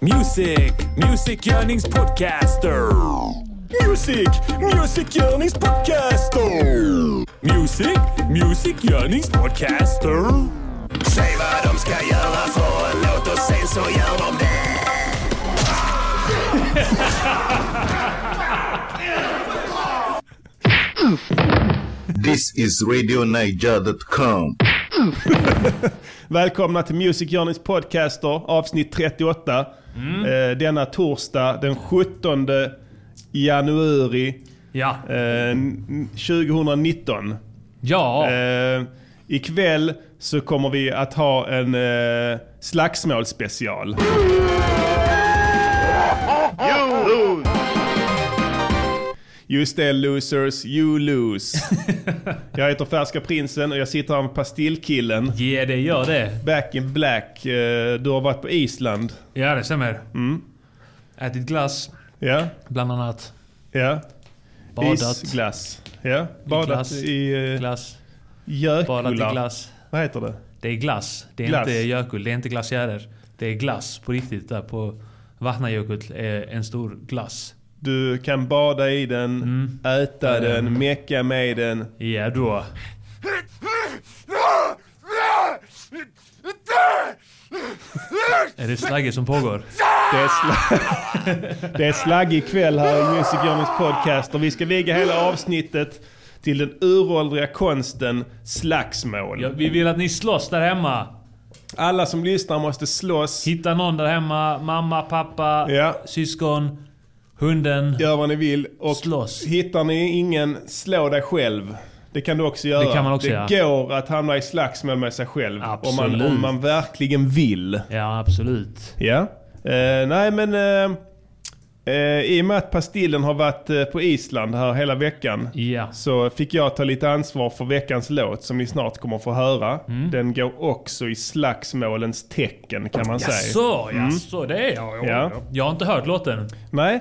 Music, musikgörningspodcaster. Music, musikgörningspodcaster. Music, musikgörningspodcaster. Säg vad de ska göra för en låt och sen så gör de det. This is RadioNiger.com. Välkomna till Music Journeys podcaster, avsnitt 38. Eh, denna torsdag den 17 januari Ja. eh, n- 2019. Ja. Eh, ikväll så kommer vi att ha en eh, slagsmålsspecial. Just det, losers, you lose. jag heter Färska Prinsen och jag sitter här med Pastillkillen. Ge det, gör det. Back in black. Eh, du har varit på Island. Ja, det stämmer. Ätit glass, Ja, bland annat. ja. Badat. Isglass. Ja, badat glass. i uh, Glass. Badat i glass. Vad heter det? Det är glass. Det är Glass. inte gökull. Det är inte glaciärer. Det är glass på riktigt. Där på Vatnajökull är en stor glass. Du kan bada i den, Mm. äta den, mecka med den. Ja då. Är det slagge som pågår? Det är, sla- det är slaggig kväll här i Music Journeys podcast och vi ska viga hela avsnittet till den uråldriga konsten slagsmål. Ja, vi vill att ni slåss där hemma. Alla som lyssnar måste slåss. Hitta någon där hemma. Mamma, pappa, Ja. syskon, hunden. Gör vad ni vill. Och Slåss. hittar ni ingen, slå dig själv. Det kan du också göra. Det kan man också det göra. går att hamna i slagsmål med sig själv. Om man, Absolut. om man verkligen vill. Ja, absolut. Ja. Eh, nej men... Eh, eh, I och med att Pastillen har varit eh, på Island här hela veckan. Ja. Så fick jag ta lite ansvar för veckans låt som ni snart kommer få höra. Mm. Den går också i slagsmålens tecken kan man säga. Jaså, jaså, det är jag. Mm. Ja. Ja. Jag har inte hört låten. Nej,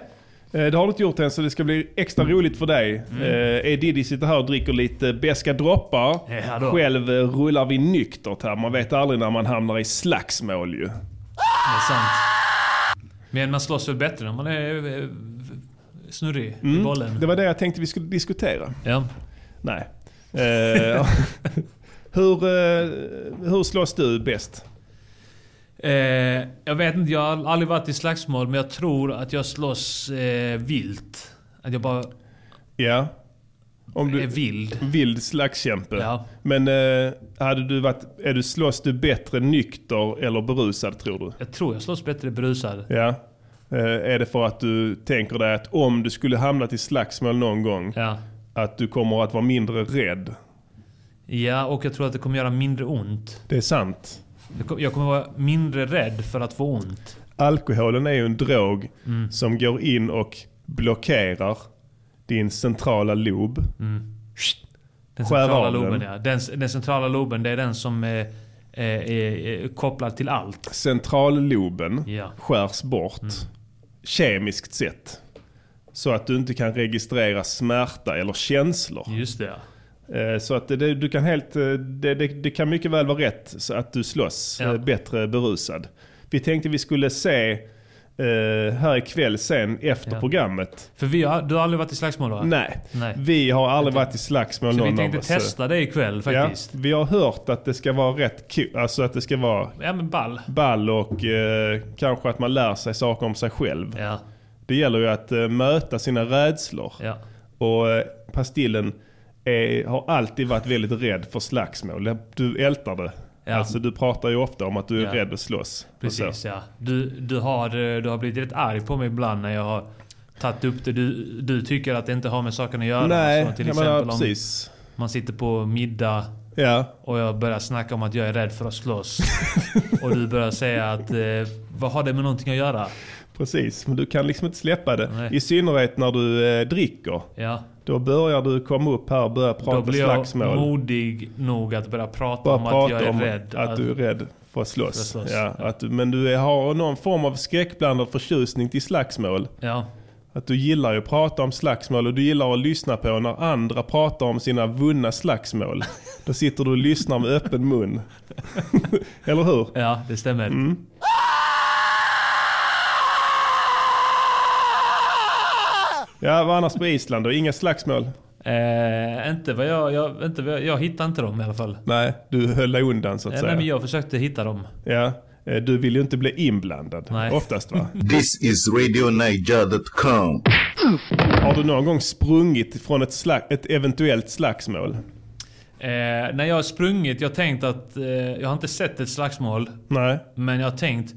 det har du inte gjort än så det ska bli extra roligt för dig. Mm. Eh, E. Diddy sitter här och dricker lite beska droppar. Ja. Själv eh, rullar vi nyktert här. Man vet aldrig när man hamnar i slagsmål ju. Det är sant. Men man slåss väl bättre när man är eh, snurrig i bollen. Mm. Det var det jag tänkte vi skulle diskutera. Ja. Nej. Eh, hur, eh, hur slåss du bäst? Eh, jag vet inte, jag har aldrig varit i slagsmål men jag tror att jag slåss eh, vilt. Att jag bara Ja. Om du, är vild. Vild slagskämpe. Ja. Men eh, hade du varit, är du, slåss du bättre nykter eller berusad tror du? Jag tror jag slåss bättre berusad. Ja. Eh, är det för att du tänker dig att om du skulle hamnat i slagsmål någon gång, Ja. att du kommer att vara mindre rädd? Ja, och jag tror att det kommer göra mindre ont. Det är sant. Jag kom- Jag kommer vara mindre rädd för att få ont. Alkoholen är ju en drog Mm. som går in och blockerar din centrala lob. Den Skär centrala av den. loben ja. Den, den centrala loben det är den som är, är, är, är kopplad till allt. Centralloben Ja. skärs bort kemiskt sett. Så att du inte kan registrera smärta eller känslor. Just det ja. Eh, Så att det, du kan helt, eh, det, det, det kan mycket väl vara rätt så att du slåss Ja. eh, bättre berusad. Vi tänkte vi skulle se eh, här ikväll sen efter Ja. programmet. För vi har, du har aldrig varit i slagsmål va? Nej, Nej. vi har aldrig varit i slagsmål Så någon vi av tänkte oss. testa det ikväll faktiskt. Ja, vi har hört att det ska vara rätt kul, alltså att det ska vara Ja, men ball. ball och eh, kanske att man lär sig saker om sig själv. Ja. Det gäller ju att eh, möta sina rädslor. Ja. Och Pastillen är, har alltid varit väldigt rädd för slagsmål. Du ältar det. Ja. Alltså du pratar ju ofta om att du är Ja. rädd att slåss. Precis ja. Du, du, har, eh, du har blivit rätt arg på mig ibland när jag har tagit upp det. Du, du tycker att det inte har med saken att göra. Nej, Så till exempel menar, om precis. man sitter på middag Ja, och jag börjar snacka om att jag är rädd för att slåss. och du börjar säga att eh, vad har det med någonting att göra? precis. Men du kan liksom inte släppa det. Nej. I synnerhet när du eh, dricker. Ja. Då börjar du komma upp här och börja Då prata blir jag slagsmål. modig nog att börja prata Bara om att prata jag är rädd. att du är rädd för att slåss. Att slåss, Ja, ja. Att du, men du är, har någon form av skräckblandad förtjusning till slagsmål. Ja. Att du gillar ju att prata om slagsmål och du gillar att lyssna på när andra pratar om sina vunna slagsmål. Då sitter du och lyssnar med öppen mun. Eller hur? ja, det stämmer. Mm. Ja, vad annars på Island då? Inga slagsmål? Eh, inte vad jag, jag, inte vad jag, jag hittade inte dem i alla fall. Nej, du höll dig undan så att Eh, säga. nej, men jag försökte hitta dem. Ja, eh, du vill ju inte bli inblandad. Nej. Oftast va? This is RadioNiger.com. Har du någon gång sprungit från ett, slag, ett eventuellt slagsmål? Eh, när jag har sprungit, jag har tänkt att... Eh, jag har inte sett ett slagsmål. Nej. Men jag har tänkt...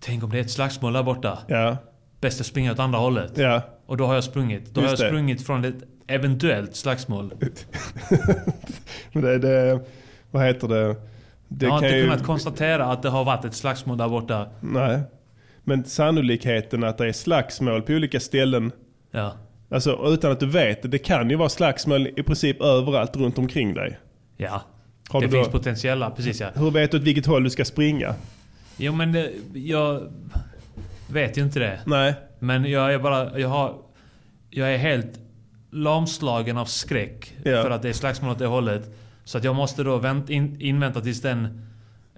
Tänk om det är ett slagsmål där borta. Ja. Bäst att springa åt andra hållet. Ja. Och då har jag sprungit. Då har jag Just det. sprungit från ett eventuellt slagsmål. Men det, det, vad heter det? det jag har inte ju- kunnat konstatera att det har varit ett slagsmål där borta. Nej. Men sannolikheten att det är slagsmål på olika ställen, Ja. alltså utan att du vet det, det kan ju vara slagsmål i princip överallt runt omkring dig. Ja. Har det du då- finns potentiella, precis ja. Hur vet du åt vilket håll du ska springa? Jo men det, jag vet ju inte det. Nej. Men jag är bara, jag har... Jag är helt lamslagen av skräck Ja. för att det är slagsmål åt det hållet. Så att jag måste då vänt, in, invänta tills den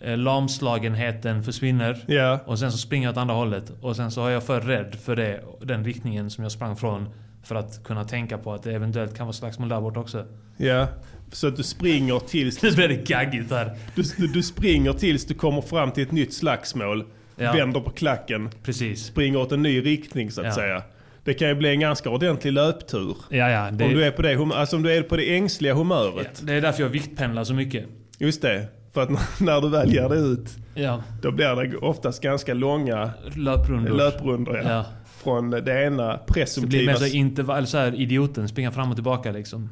eh, lamslagenheten försvinner. Ja. Och sen så springer jag åt andra hållet. Och sen så har jag för rädd för det, den riktningen som jag sprang från. För att kunna tänka på att det eventuellt kan vara slagsmål där borta också. Ja. Så att du springer tills Nu blir det gaggigt här. du, du, du springer tills du kommer fram till ett nytt slagsmål. Ja. Vänder på klacken. Precis. Springer åt en ny riktning så att Ja. säga. Det kan ju bli en ganska ordentlig löptur. Ja, ja. Det, Om du är på det, hum- alltså om du är på det ängsliga humöret. det är därför jag viktpendlar så mycket. Just det. För att när du väl ger dig ut, Ja. då blir det oftast ganska långa Löprundor. löprundor. Ja. Ja. Från det ena Det blir presumtiva... mer så intervall, så här idioten, springa fram och tillbaka liksom.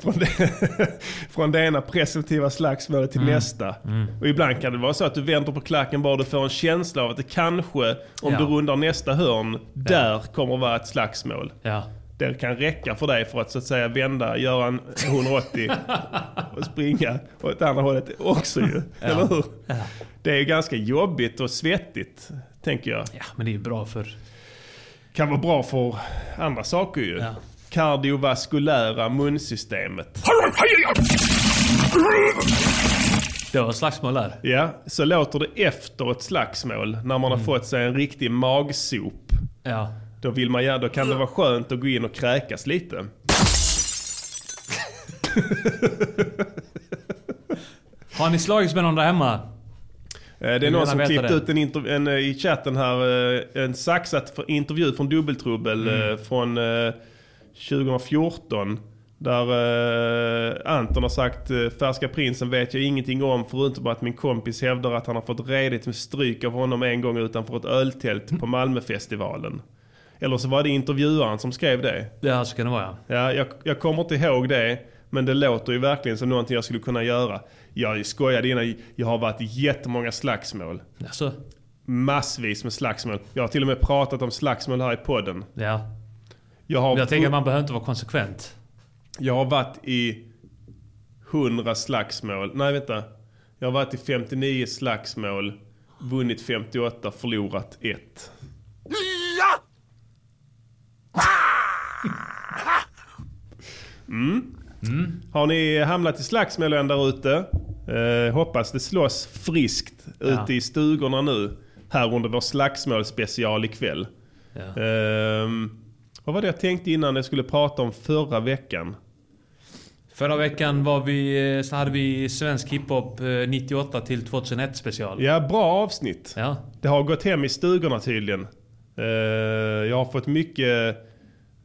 Från, det, från det ena presumtiva slagsmålet till Mm. nästa. Och ibland kan det vara så att du vänder på klacken bara du får en känsla av att det kanske, om Ja. du rundar nästa hörn, där kommer vara ett slagsmål. Ja. Det kan räcka för dig för att så att säga vända, göra en 180 och springa åt andra hållet också ju. Eller hur? Det är ju ganska jobbigt och svettigt, tänker jag. Ja, men det är ju bra för... Kan vara bra för andra saker ju. Ja. Kardiovaskulära munsystemet. Det var slagsmål där. Ja, så låter det efter ett slagsmål när man har fått sig en riktig magsop. Ja. Då, vill man, gärna- då kan det vara skönt att gå in och kräkas lite. Har ni slagits med någon där hemma? Eh, Det är någon som klippt det. ut en, en, eh, i chatten här, eh, en saxat för- intervju från Dubbeltrubbel Mm. från 2014. Där eh, Anton har sagt eh, Färska prinsen vet jag ingenting om förutom att min kompis hävdar att han har fått redigt med stryk av honom en gång utanför ett öltält på Malmöfestivalen. Eller så var det intervjuaren som skrev det. Ja, så kan det vara ja. Ja, jag, jag kommer inte ihåg det. Men det låter ju verkligen som någonting jag skulle kunna göra. Jag skojade innan, jag har varit i jättemånga slagsmål. Alltså, Massvis med slagsmål. Jag har till och med pratat om slagsmål här i podden. ja. Jag har, jag tänker att man behöver inte vara konsekvent. jag har varit i 100 slagsmål. Nej, vänta. Jag har varit i 59 slagsmål. Vunnit 58, förlorat 1. Mm. Har ni hamnat i slagsmål där ute? Eh, hoppas det slåss friskt Ja. ute i stugorna nu. Här under vår slagsmålspecial ikväll. Ja. Ehm, vad var det jag tänkte innan jag skulle prata om förra veckan? Förra veckan var vi, eh, så hade vi svensk hiphop eh, 98 till 2001 special. Ja, bra avsnitt. Ja. Det har gått hem i stugorna tydligen. Eh, jag har fått mycket,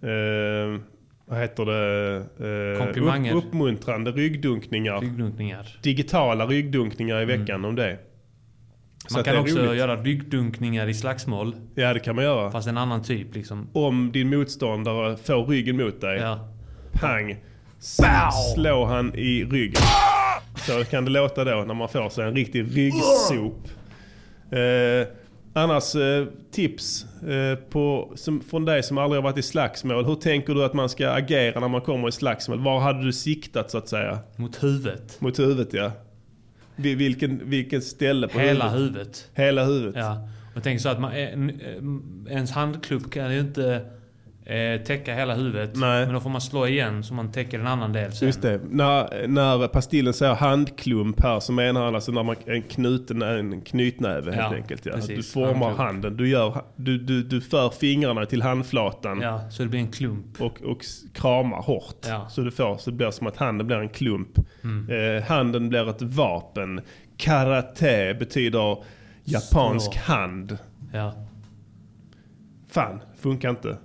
eh, vad heter det? Eh, Komplimanger. Upp, uppmuntrande ryggdunkningar. Ryggdunkningar. Digitala ryggdunkningar i veckan om det. Så Man kan också roligt. göra ryggdunkningar i slagsmål. Ja, det kan man göra. Fast en annan typ liksom. Om din motståndare får ryggen mot dig. Ja. Pang! S- slå han i ryggen. Så kan det låta då när man får sig en riktig ryggsop. Eh, annars eh, tips eh, på, som, från dig som aldrig har varit i slagsmål. Hur tänker du att man ska agera när man kommer i slagsmål? Var hade du siktat så att säga? Mot huvudet. Mot huvudet ja. Vi- Vilken, vilket ställe på Hela huvudet? huvudet. Hela huvudet. Ja. Och tänk så att man, en, ens handklubb kan ju inte eh, täcka hela huvudet. Nej. Men då får man slå igen så man täcker en annan del sen. Just det. När, när Pastillen säger handklump här så menar han alltså när man, en, knuten, en knytnäve helt Ja, enkelt. Ja. precis. Du formar Handklump. handen. Du, gör, du, du, du för fingrarna till handflatan Ja, så det blir en klump. och, och kramar hårt. Ja. Mm. Så, du får, så det blir som att handen blir en klump. Eh, handen blir ett vapen. Karate betyder japansk Slå. hand. Ja. Fan, funkar inte.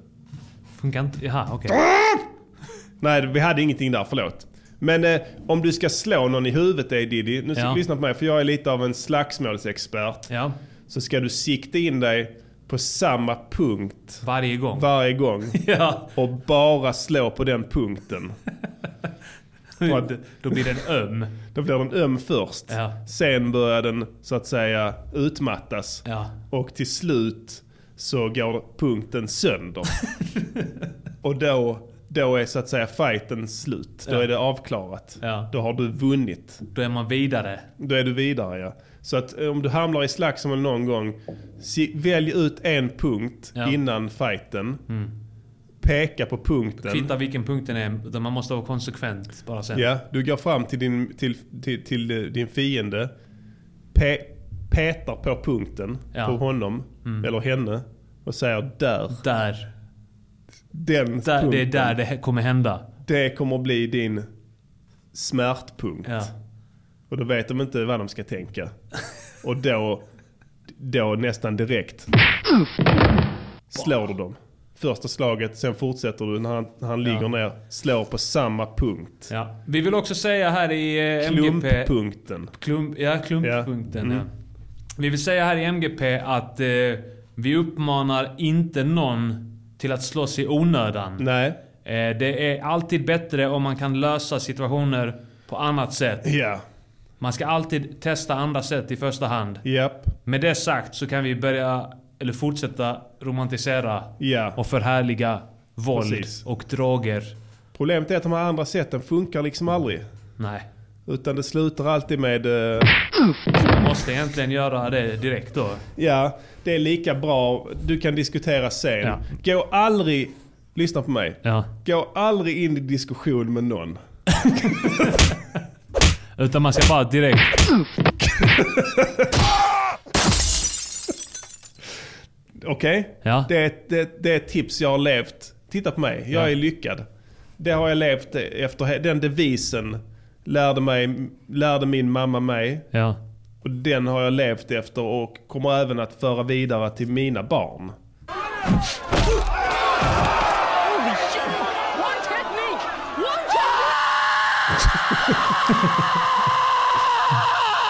Funkar inte? Jaha, okej. Nej, vi hade ingenting där, förlåt. Men eh, om du ska slå någon i huvudet, eh, Diddy, nu ska Ja. du lyssna på mig för jag är lite av en slagsmålsexpert. Ja, Så ska du sikta in dig på samma punkt varje gång. varje gång ja, och bara slå på den punkten. För att då blir den öm. då blir den öm först. Ja. Sen börjar den så att säga utmattas. Ja. Och till slut så går punkten sönder. och då, då är så att säga fighten slut. Då Ja. är det avklarat. Ja. Då har du vunnit. Då är man vidare. Då är du vidare ja. Så att eh, om du hamnar i slagsmål någon gång, välj ut en punkt Ja. innan fighten. Peka på punkten. Kvittar vilken punkten är, utan man måste vara konsekvent bara sen. Ja, du går fram till din, till, till, till din fiende. Pe, petar på punkten Ja. på honom eller henne och säger där. Där. Den där det är punkten. där det kommer hända. Det kommer bli din smärtpunkt. Ja. Och då vet de inte vad de ska tänka. Och då, då nästan direkt slår du dem. Första slaget, sen fortsätter du när han, han ligger ner, slår på samma punkt. Ja. Vi vill också säga här i eh, MGP... Klumppunkten. Klump, ja, klumppunkten. Ja. Ja. Vi vill säga här i MGP att eh, vi uppmanar inte någon till att slåss i onödan. Nej. Eh, det är alltid bättre om man kan lösa situationer på annat sätt. Ja. Man ska alltid testa andra sätt i första hand. Japp. Med det sagt så kan vi börja, eller fortsätta romantisera Ja. och förhärliga våld Precis. och droger. Problemet är att de här andra sätten funkar liksom aldrig. Nej. Utan det slutar alltid med... eh, Man måste egentligen göra det direkt då. ja, det är lika bra. Du kan diskutera sen. Ja. Gå aldrig... Lyssna på mig. Ja. Gå aldrig in i diskussion med någon. Utan man ska bara direkt... Okej? Ja. Det, det, det är ett tips jag har levt. Titta på mig, jag Ja. är lyckad. Det har jag levt efter. Den devisen lärde, mig, lärde min mamma mig. Ja. Och den har jag levt efter och kommer även att föra vidare till mina barn.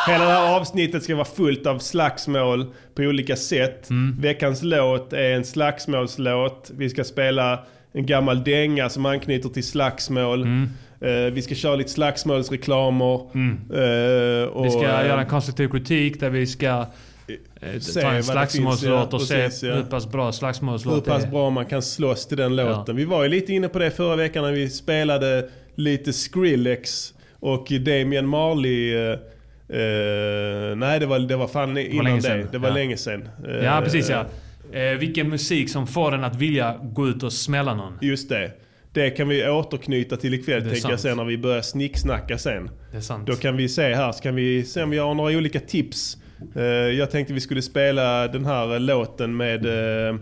Hela det här avsnittet ska vara fullt av slagsmål på olika sätt. Veckans låt är en slagsmålslåt. Vi ska spela en gammal dänga som anknyter till slagsmål. Eh, vi ska köra lite slagsmålsreklamer. Eh, och, Vi ska eh, göra en konstruktiv kritik där vi ska eh, se ta en det slagsmålslåt ja, och precis, se ja. hur pass bra hur slagsmålslåt pass är. bra man kan slåss till den låten. Vi var ju lite inne på det förra veckan när vi spelade lite Skrillex och Damian Marley. eh, eh, nej, det var, det var fan innan länge det. sedan, Det var ja. länge sedan. Eh, Ja, precis ja. Eh, vilken musik som får en att vilja gå ut och smälla någon. Just det. Det kan vi återknyta till ikväll tänker jag sen när vi börjar snicksnacka sen. Det är sant. Då kan vi se här, så kan vi se om vi har några olika tips. Eh, jag tänkte vi skulle spela den här låten med eh,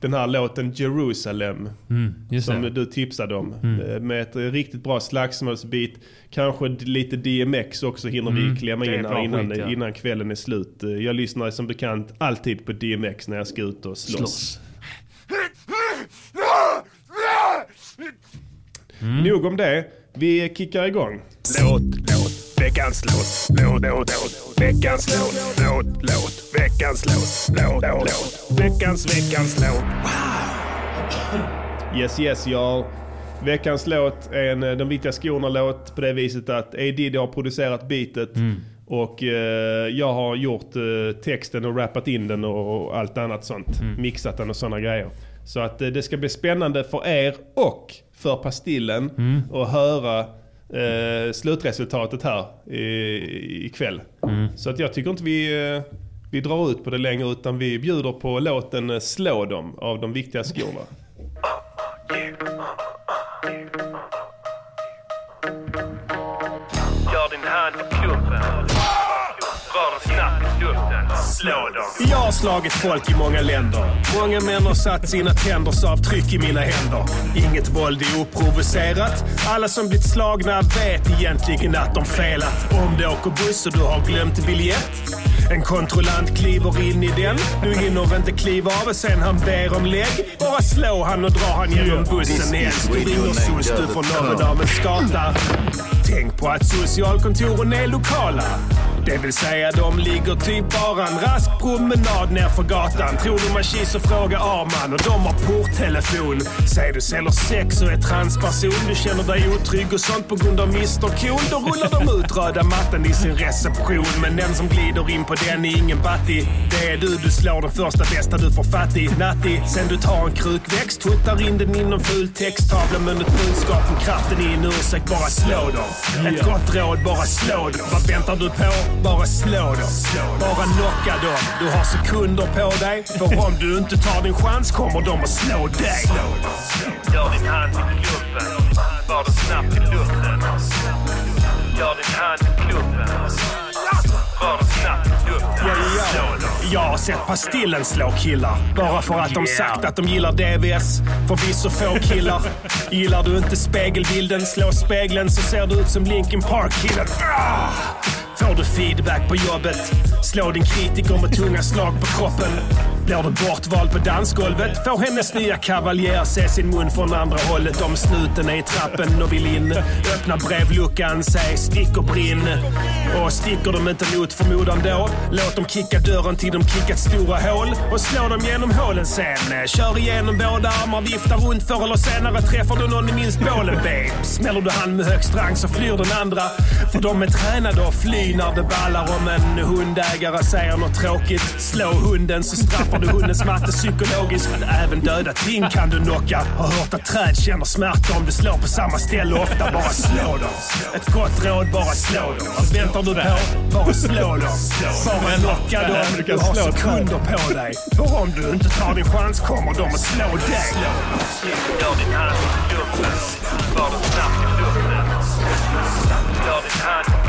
den här låten Jerusalem. Mm, just Som det. Mm. du tipsade om. Eh, Med ett riktigt bra slagsmålsbeat. Kanske lite DMX också hinner Mm, vi klämma in här innan, skit, ja. innan kvällen är slut. Jag lyssnar som bekant alltid på DMX när jag ska ut och slåss. Slåss. Mm. Nog om det. Vi kickar igång. Låt, låt, veckans låt. Låt, låt, låt, veckans låt. Låt, låt, veckans låt. Låt, låt, låt, veckans, veckans låt. Yes yes y'all. Veckans låt är en eh, De viktiga skorna-låt på det viset att A. Diddy har producerat beatet. Och eh, jag har gjort eh, texten och rappat in den och, och allt annat sånt. Mixat den och sådana grejer. Så att eh, det ska bli spännande för er och för Pastillen att höra eh, slutresultatet här i, ikväll. Så att jag tycker inte vi, eh, vi drar ut på det längre utan vi bjuder på låten eh, Slå dem av De viktiga skorna. Slagit folk i många länder. Många män har satt sina tänders avtryck i mina händer. Inget våld är oprovocerat. Alla som blivit slagna vet egentligen att de felat. Om du åker buss och du har glömt biljett. En kontrollant kliver in i den. Du hinner inte kliva av och sen han ber om lägg. Bara slå han och dra han genom bussen helst. Du ringer SOS, du får någon av en skata. Tänk på att socialkontoren är lokala. Det vill säga de ligger typ bara en rask promenad ner för gatan. Tror du man kis och frågar Arman och de har porttelefon. Säg du säljer sex och är transperson. Du känner dig otrygg och sånt på grund av Mr Cool. Då rullar de ut röda mattan i sin reception. Men den som glider in på den är ingen batti. Det är du, du slår den första bästa du får fatt i. Natti, sen du tar en krukväxt, tuttar in den inom ful texttavla med ett budskap om kraften i en ursäkt. Bara slå dem. Ett gott råd, bara slå dem. Vad väntar du på? Bara slå dem. Bara knocka dem. Du har sekunder på dig. För om du inte tar din chans kommer de att slå dig. Gör din hand i klubben. Var den snabbt i luften. Gör din hand i klubben. Var den snabbt i luften. Slå dem. Jag har sett Pastillen slå killar. Bara för att de sagt att de gillar DVS. Förvisso få killar. Gillar du inte spegelbilden, slå spegeln så ser du ut som Linkin Park-killen. Får du feedback på jobbet? Slå din kritiker med tunga slag på kroppen. Blir du bortvald på dansgolvet får hennes nya kavaljer se sin mun från andra hållet om snuten är i trappen och vill in. Öppna brevluckan, säg stick och brinn. Och sticker de inte mot förmodan då, låt dem kicka dörren till de kickat stora hål och slå dem genom hålen sen. Kör igenom båda armar, vifta runt förr eller senare träffar du någon i minst bålen babe. Smäller du hand med högst rang så flyr den andra. För de är tränade att fly när det ballar om en hundägare säger något tråkigt. Slå hunden så straffar du hundens matte psykologiskt. Även döda ting kan du knocka. Har hört att träd känner smärta om du slår på samma ställe ofta. Bara slå dem. Ett gott råd, bara slå dem. Vad väntar du på? Bara slå dem. Bara knocka dem. Du har sekunder på dig. För om du inte tar din chans kommer de att slå dig. Gör din hand i luften. Var den snabbt i luften. Gör din hand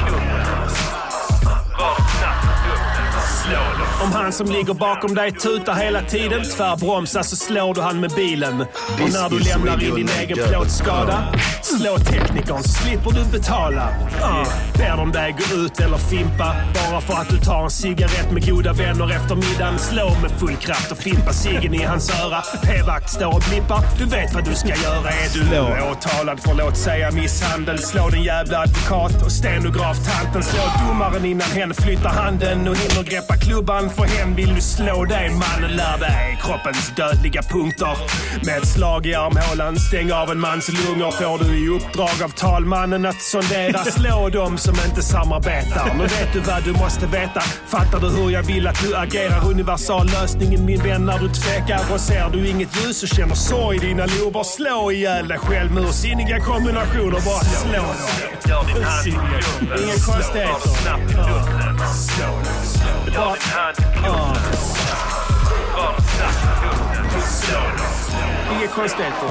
Om han som ligger bakom dig tutar hela tiden, tvärbromsa så slår du han med bilen. Och när du lämnar in din egen plåtskada, slå teknikern så slipper du betala. Uh, ber de dig gå ut eller fimpa, bara för att du tar en cigarett med goda vänner efter middagen. Slå med full kraft och fimpa ciggen i hans öra. P-vakt står och blippar, du vet vad du ska göra. Är du åtalad för låt säga misshandel, slå den jävla advokat och stenograftanten. Slå domaren innan hen flyttar handen och hinner greppa klubban. För hen vill du slå dig, mannen lär dig kroppens dödliga punkter. Med ett slag i armhålan, stäng av en mans lungor får du i uppdrag av talmannen att sondera. Slå dem som inte samarbetar. Nu vet du vad du måste veta. Fattar du hur jag vill att du agerar? Universal lösningen min vän när du tvekar. Och ser du inget ljus och känner sorg i dina lober. Slå ihjäl dig själv med ursinniga kombinationer. Bara slå dem. Inga konstigheter. Bara. Inga konstigheter.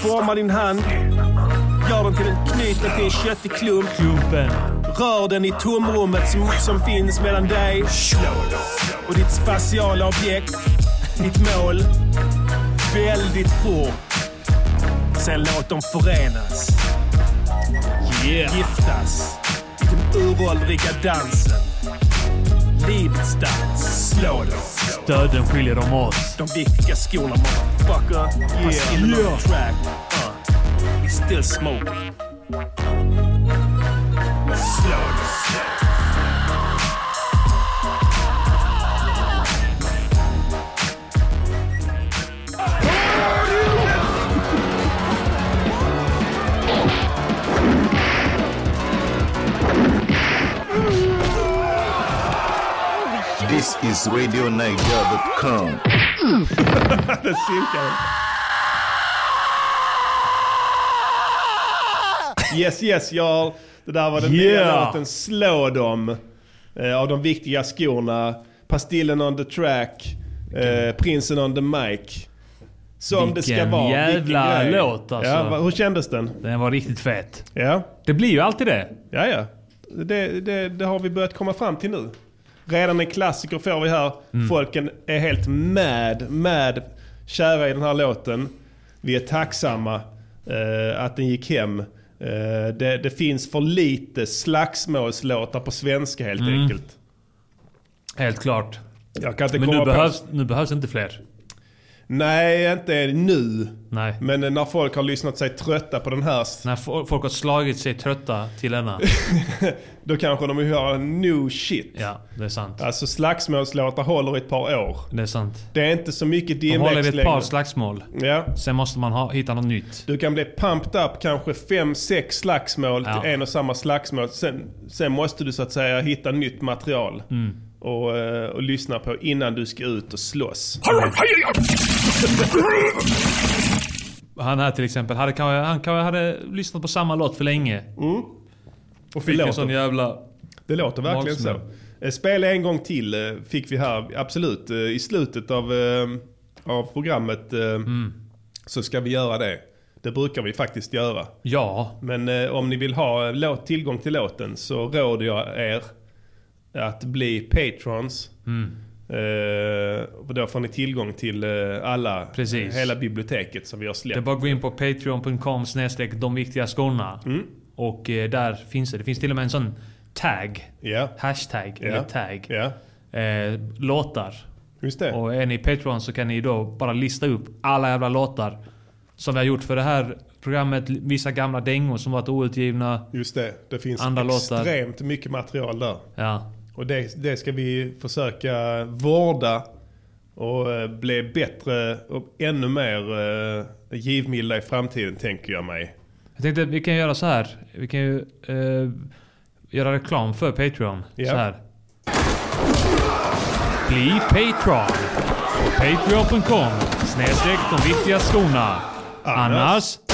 Forma din hand. Gör den till en, knyt den till en köttig klump. Klumpen. Rör den i tomrummet som, som finns mellan dig och ditt spatiala objekt. Ditt mål. Väldigt fort. Sen låt dem förenas. Yeah. Giftas. I den uråldriga dansen. Livets dans. Slå dem. Stöden skiljer dem åt. De viktiga skorna motherfucker. Pastillen on the track. Uh, we still smoking. Is RadioNiger.com. Det synkar. Yes, yes, y'all. Det där var den nya låten Slå dem. Eh, av de viktiga skorna. Pastillen on the track. Eh, Prinsen on the mic. Som det ska Vilken vara. jävla grej. låt, alltså. Ja, hur kändes den? Den var riktigt fet. Ja, Det blir ju alltid det. ja. ja. Det, det, det har vi börjat komma fram till nu. Redan en klassiker får vi här. Mm. Folken är helt mad, mad, kära i den här låten. Vi är tacksamma eh, att den gick hem. Eh, det, det finns för lite slagsmålslåtar på svenska helt Mm. enkelt. Helt klart. Jag kan inte Men komma nu på... behövs, nu behövs inte fler. Nej, inte nu. Nej. Men när folk har lyssnat sig trötta på den här, När fo- folk har slagit sig trötta till denna. då kanske de vill höra new shit. Ja, det är sant. Alltså slagsmålslåtar håller i ett par år. Det är sant. Det är inte så mycket De håller DMX i ett par längre. slagsmål. Ja. Sen måste man ha, hitta något nytt. Du kan bli pumped up kanske fem sex slagsmål Ja. till en och samma slagsmål. Sen, sen måste du så att säga hitta nytt material. Mm. Och, eh, och lyssna på innan du ska ut och slåss. Han här till exempel, hade, kanske- han kanske hade lyssnat på samma låt för länge. Och fick en sån jävla... Det låter verkligen så. Magsmäll. Eh, Spela en gång till eh, fick vi här, absolut. I slutet av, av programmet Mm. så ska vi göra det. Det brukar vi faktiskt göra. Ja. Men om ni vill ha tillgång till låten så råder jag er att bli patrons. Mm. Och då får ni tillgång till eh, alla, Precis. hela biblioteket som vi har Det är släppt. bara att gå in på patreon.com snedstreck de viktiga skorna. Mm. Och eh, där finns det. Det finns till och med en sån tag. Ja, Hashtag Ja. eller tag. ja, Eh, låtar. just det. Och är ni Patreon så kan ni då bara lista upp alla jävla låtar. Som vi har gjort för det här programmet. Vissa gamla dängor som varit outgivna. Just det. Det finns Andra låtar. extremt mycket material där. Ja. Och det, det ska vi försöka vårda och eh, bli bättre och ännu mer eh, givmilda i framtiden tänker jag mig. Jag tänkte vi kan göra så här. Vi kan ju eh, göra reklam för Patreon. Ja. Så här. Bli Patreon. Patreon.com snedstreck de viktiga skorna. Annars...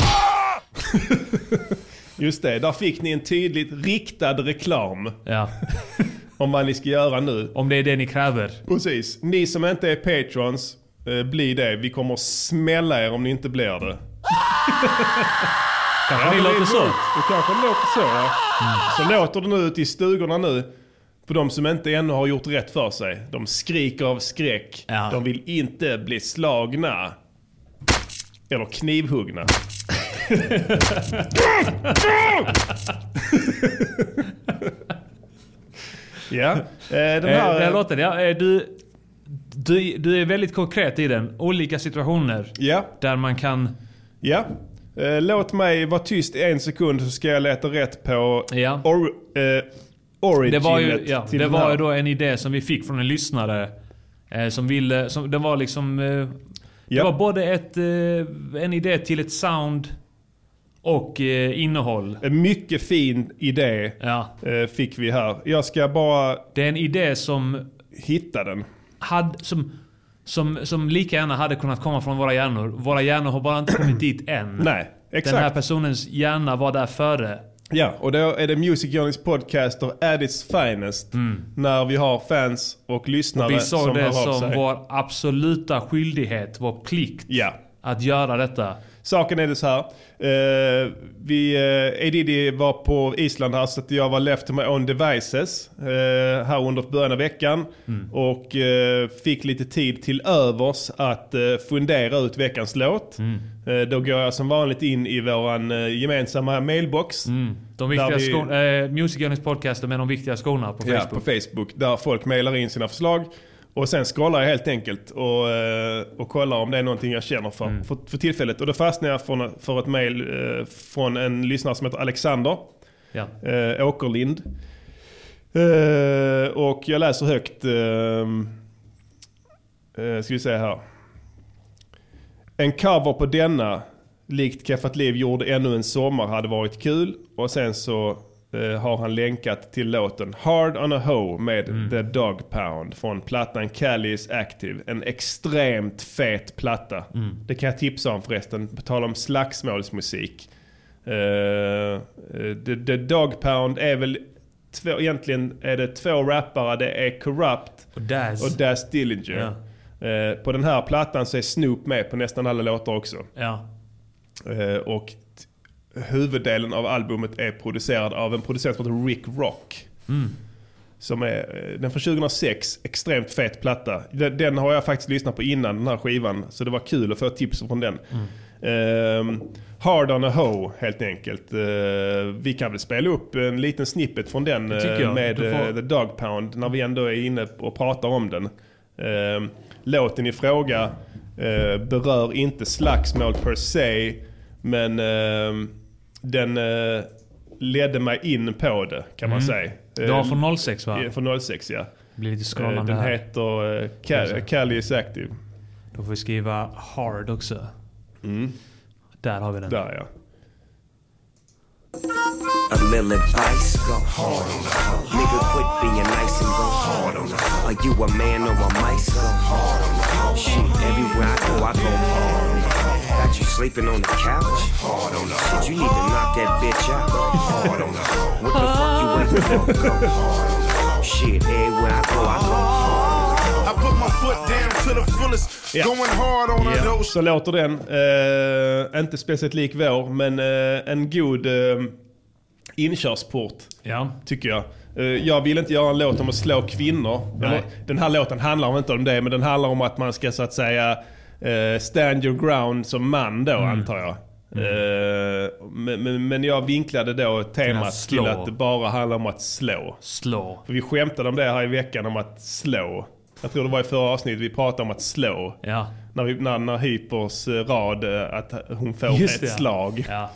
Just det, där fick ni en tydligt riktad reklam Ja. om vad ni ska göra nu. Om det är det ni kräver. Precis. Ni som inte är patrons, eh, bli det. Vi kommer smälla er om ni inte blir det. Kanske ni men det låter så. Det kanske låter så ja. Så låter det nu ute i stugorna nu. För de som inte ännu har gjort rätt för sig. De skriker av skräck. Ja. De vill inte bli slagna. Eller knivhuggna. ja, eh, den Eh, den här här... låten, ja, eh, du, du, du är väldigt konkret i den. Olika situationer Ja, där man kan... ja. Låt mig vara tyst en sekund så ska jag leta rätt på Ja. or, eh, originet Det var ju, ja, till det var här. ju då en idé som vi fick från en lyssnare. Eh, som ville... Som, det var liksom... Eh, det Ja. var både ett, en idé till ett sound och eh, innehåll. En mycket fin idé Ja. eh, fick vi här. Jag ska bara Det är en idé som, hitta den. hade, som, som, som lika gärna hade kunnat komma från våra hjärnor. Våra hjärnor har bara inte kommit dit än. Nej, Den exakt. här personens hjärna var där före. Ja, och då är det Music Journeys podcaster at its finest. När vi har fans och lyssnare Vi som såg hör det av som sig. vår absoluta skyldighet, vår plikt Ja. att göra detta. Saken är det så här. Eh, vi, eh, Edidi var på Island här så att jag var left to my own devices eh, här under början av veckan. Och eh, fick lite tid till övers att eh, fundera ut veckans låt. Eh, då går jag som vanligt in i våran eh, gemensamma mailbox. De viktiga vi- skorna, eh, Music Journeys podcaster med de viktiga skorna på Ja, Facebook. på Facebook. Där folk mailar in sina förslag. Och sen scrollar jag helt enkelt och, eh, och kollar om det är någonting jag känner för, Mm. för, för tillfället. Och då fastnar jag för, för ett mail eh, från en lyssnare som heter Alexander Ja. eh, Åkerlind. Eh, och jag läser högt. Eh, ska vi se här. En cover på denna, likt Keffat Liv gjorde ännu en sommar, hade varit kul. Och sen så har han länkat till låten Hard on a Hoe med The Dog Pound från plattan Cali is Active. En extremt fet platta. Det kan jag tipsa om förresten, på tal om slagsmålsmusik. Uh, the, the Dog Pound är väl två, egentligen är det två rappare. Det är Corrupt Och Daz. och Daz Dillinger. Eh, på den här plattan så är Snoop med på nästan alla låtar också. ja. Eh, och huvuddelen av albumet är producerad av en producent som heter Rick Rock. Som är, eh, den från 2006, extremt fet platta. Den, den har jag faktiskt lyssnat på innan den här skivan. Så det var kul att få tips från den. Ehm, Hard on a Hoe helt enkelt. Eh, vi kan väl spela upp en liten snippet från den jag. med får- The Dog Pound när vi ändå är inne och pratar om den. Ehm, låten i fråga berör inte slagsmål per se, men ehm, den eh, ledde mig in på det kan man säga. Det var Eh, från 06 va? eh, Från 06 ja. Det blir lite Eh, scrollande Den här. heter eh, Ca- Cali is Active. Då får vi skriva hard också. Där har vi den. Där ja. A little advice, go hard on the hoe. Nigga, quit being nice and go hard on the hoe. Are you a man or a mice? Go hard on the hoe. Shit, everywhere I go, I go hard Got you sleeping on the couch? Hard on the hoe. Shit, you need to knock that bitch out. Hard on the hoe. What the fuck you waiting for? Go hard on the hoe. Shit, everywhere I go, I go hard. I put my foot down to the fullest, Ja. going hard on dose. Så låter den. Eh, inte speciellt lik vår, men eh, en god eh, inkörsport. Ja. Tycker jag. Jag vill inte göra en låt om att slå kvinnor. Den här låten handlar inte om det, men den handlar om att man ska så att säga eh, stand your ground som man då, Mm. antar jag. Eh, men, men, men jag vinklade då temat till att det bara handlar om att slå. Slå. För vi skämtade om det här i veckan om att slå. Jag tror det var i förra avsnittet vi pratade om att slå. Ja. När, vi, när, när Hypers eh, rad att hon får Just ett det. slag. Ja.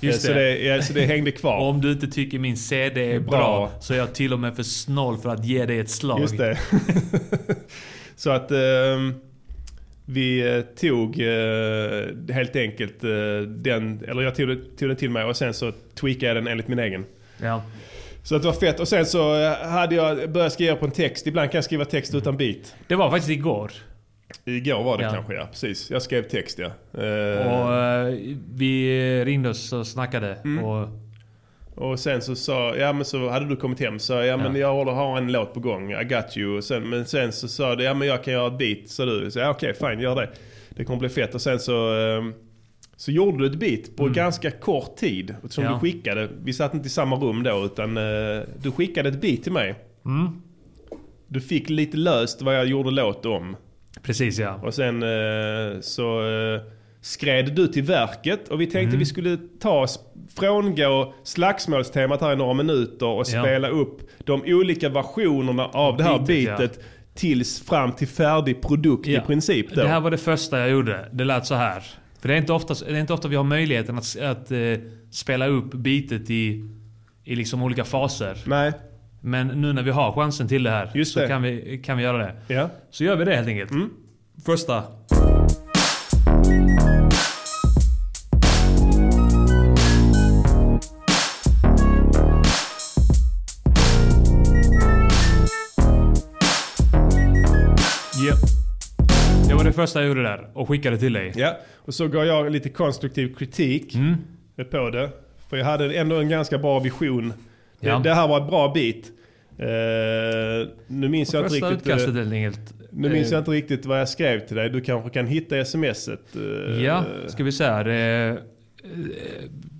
Just så, det. det, ja, så det hängde kvar. Om du inte tycker min CD är bra, Bra. så är jag till och med för snål för att ge dig ett slag. Just det. så att ehm, vi eh, tog eh, helt enkelt eh, den, eller jag tog, den till mig och sen så tweakade jag den enligt min egen. Ja. Så att det var fett. Och sen så hade jag börjat skriva på en text. Ibland kan jag skriva text utan beat. Det var faktiskt igår. Igår var det Ja. kanske ja, precis. Jag skrev text ja. Eh, Och vi ringde oss och snackade. Mm. Och, Och sen så sa, ja men så hade du kommit hem så ja men Ja. jag håller, har en låt på gång, I got you. Och sen, men sen så sa du, ja men jag kan göra ett beat, sa du. Så ja, okej fine, gör det. Det kommer bli fett. Och sen så, ehm, så gjorde du ett beat på ganska kort tid. Som Mm. Ja. du skickade. Vi satt inte i samma rum då utan eh, du skickade ett beat till mig. Mm. Du fick lite löst vad jag gjorde låt om. precis ja. Och sen eh, så eh, skred du till verket och vi tänkte Mm. vi skulle ta frångå slagsmålstemat här i några minuter och Ja. spela upp de olika versionerna av det här Beatet, ja. tills fram till färdig produkt i Ja. princip. Då. Det här var det första jag gjorde. Det lät så här. För det är inte ofta, det är inte ofta vi har möjligheten att, att eh, spela upp beatet i, i liksom olika faser. Nej, Men nu när vi har chansen till det här Just så det. Kan, vi, kan vi göra det. ja. Så gör vi det helt enkelt. Mm. Första. Första jag gjorde där och skickade till dig. ja. Och så gav jag lite konstruktiv kritik Mm. på det. För jag hade ändå en ganska bra vision. Det, Ja. det här var ett bra beat. Eh, nu minns jag inte Första riktigt... eh, utkastet helt. Nu minns Eh, jag inte riktigt vad jag skrev till dig. Du kanske kan hitta smset? eh, Ja, ska vi säga det. eh,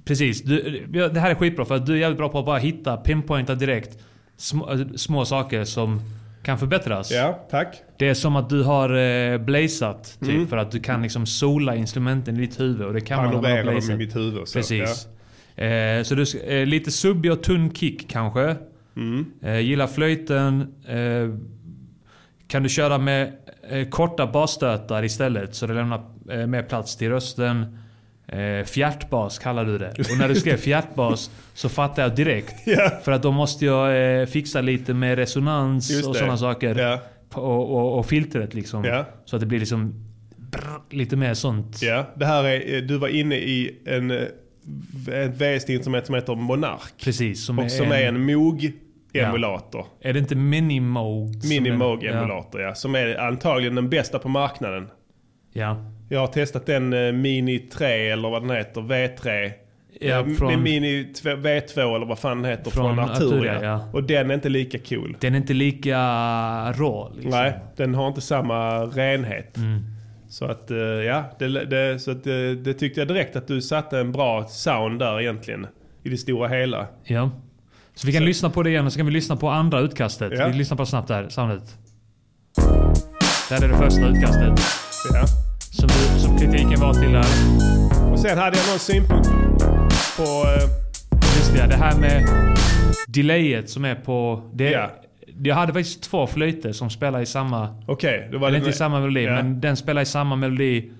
Precis. Du, ja, det här är skitbra för att du är jävligt bra på att bara hitta, pinpointa direkt små, små saker som kan förbättras. Ja, tack. Det är som att du har eh, blazat typ Mm. för att du kan liksom sola instrumenten i ditt huvud och det kan man när man har Panorera dem i mitt huvud. Så. Precis. Eh, så du, eh, lite subbig och tunn kick kanske. Mm. Gillar flöjten. Kan du köra med eh, korta basstötar istället så det lämnar eh, mer plats till rösten. Eh, fjärtbas kallar du det. Och när du skrev fjärtbas så fattade jag direkt. Ja. För att då måste jag eh, fixa lite med resonans och sådana saker. Ja, Och, och, och filtret liksom. ja, Så att det blir liksom brr, lite mer sånt. ja. Det här är, eh, du var inne i en, ett VST-instrument som heter Monark. Precis. Som, Och är, som är en Moog-emulator. Är det inte Minimoog? som Mini är- Moog-emulator, ja. Som är antagligen den bästa på marknaden. Ja. Jag har testat den eh, Mini 3 eller vad den heter, V3. Ja, Eh, från- Mini tv- V2 eller vad fan den heter från, Från Arturia. Arturia, ja. Och den är inte lika cool. Den är inte lika rå liksom. Nej, den har inte samma renhet. Mm. Så att, eh, ja, det, det, så att, det, det tyckte jag direkt att du satte en bra sound där egentligen. I det stora hela. Ja. Så vi kan lyssna på det igen och så kan vi lyssna på andra utkastet. Ja. Vi lyssnar på snabbt här, soundet. Där är det första utkastet. Ja. Som, du- som kritiken var till där. Och sen hade jag någon synpunkt på... eh, Just det, det här med delayet som är på... Det, Ja. Jag hade faktiskt två flöjter som spelar i samma... Okej, då var Eller det... inte i samma melodi, Ja. men den spelar i samma melodi.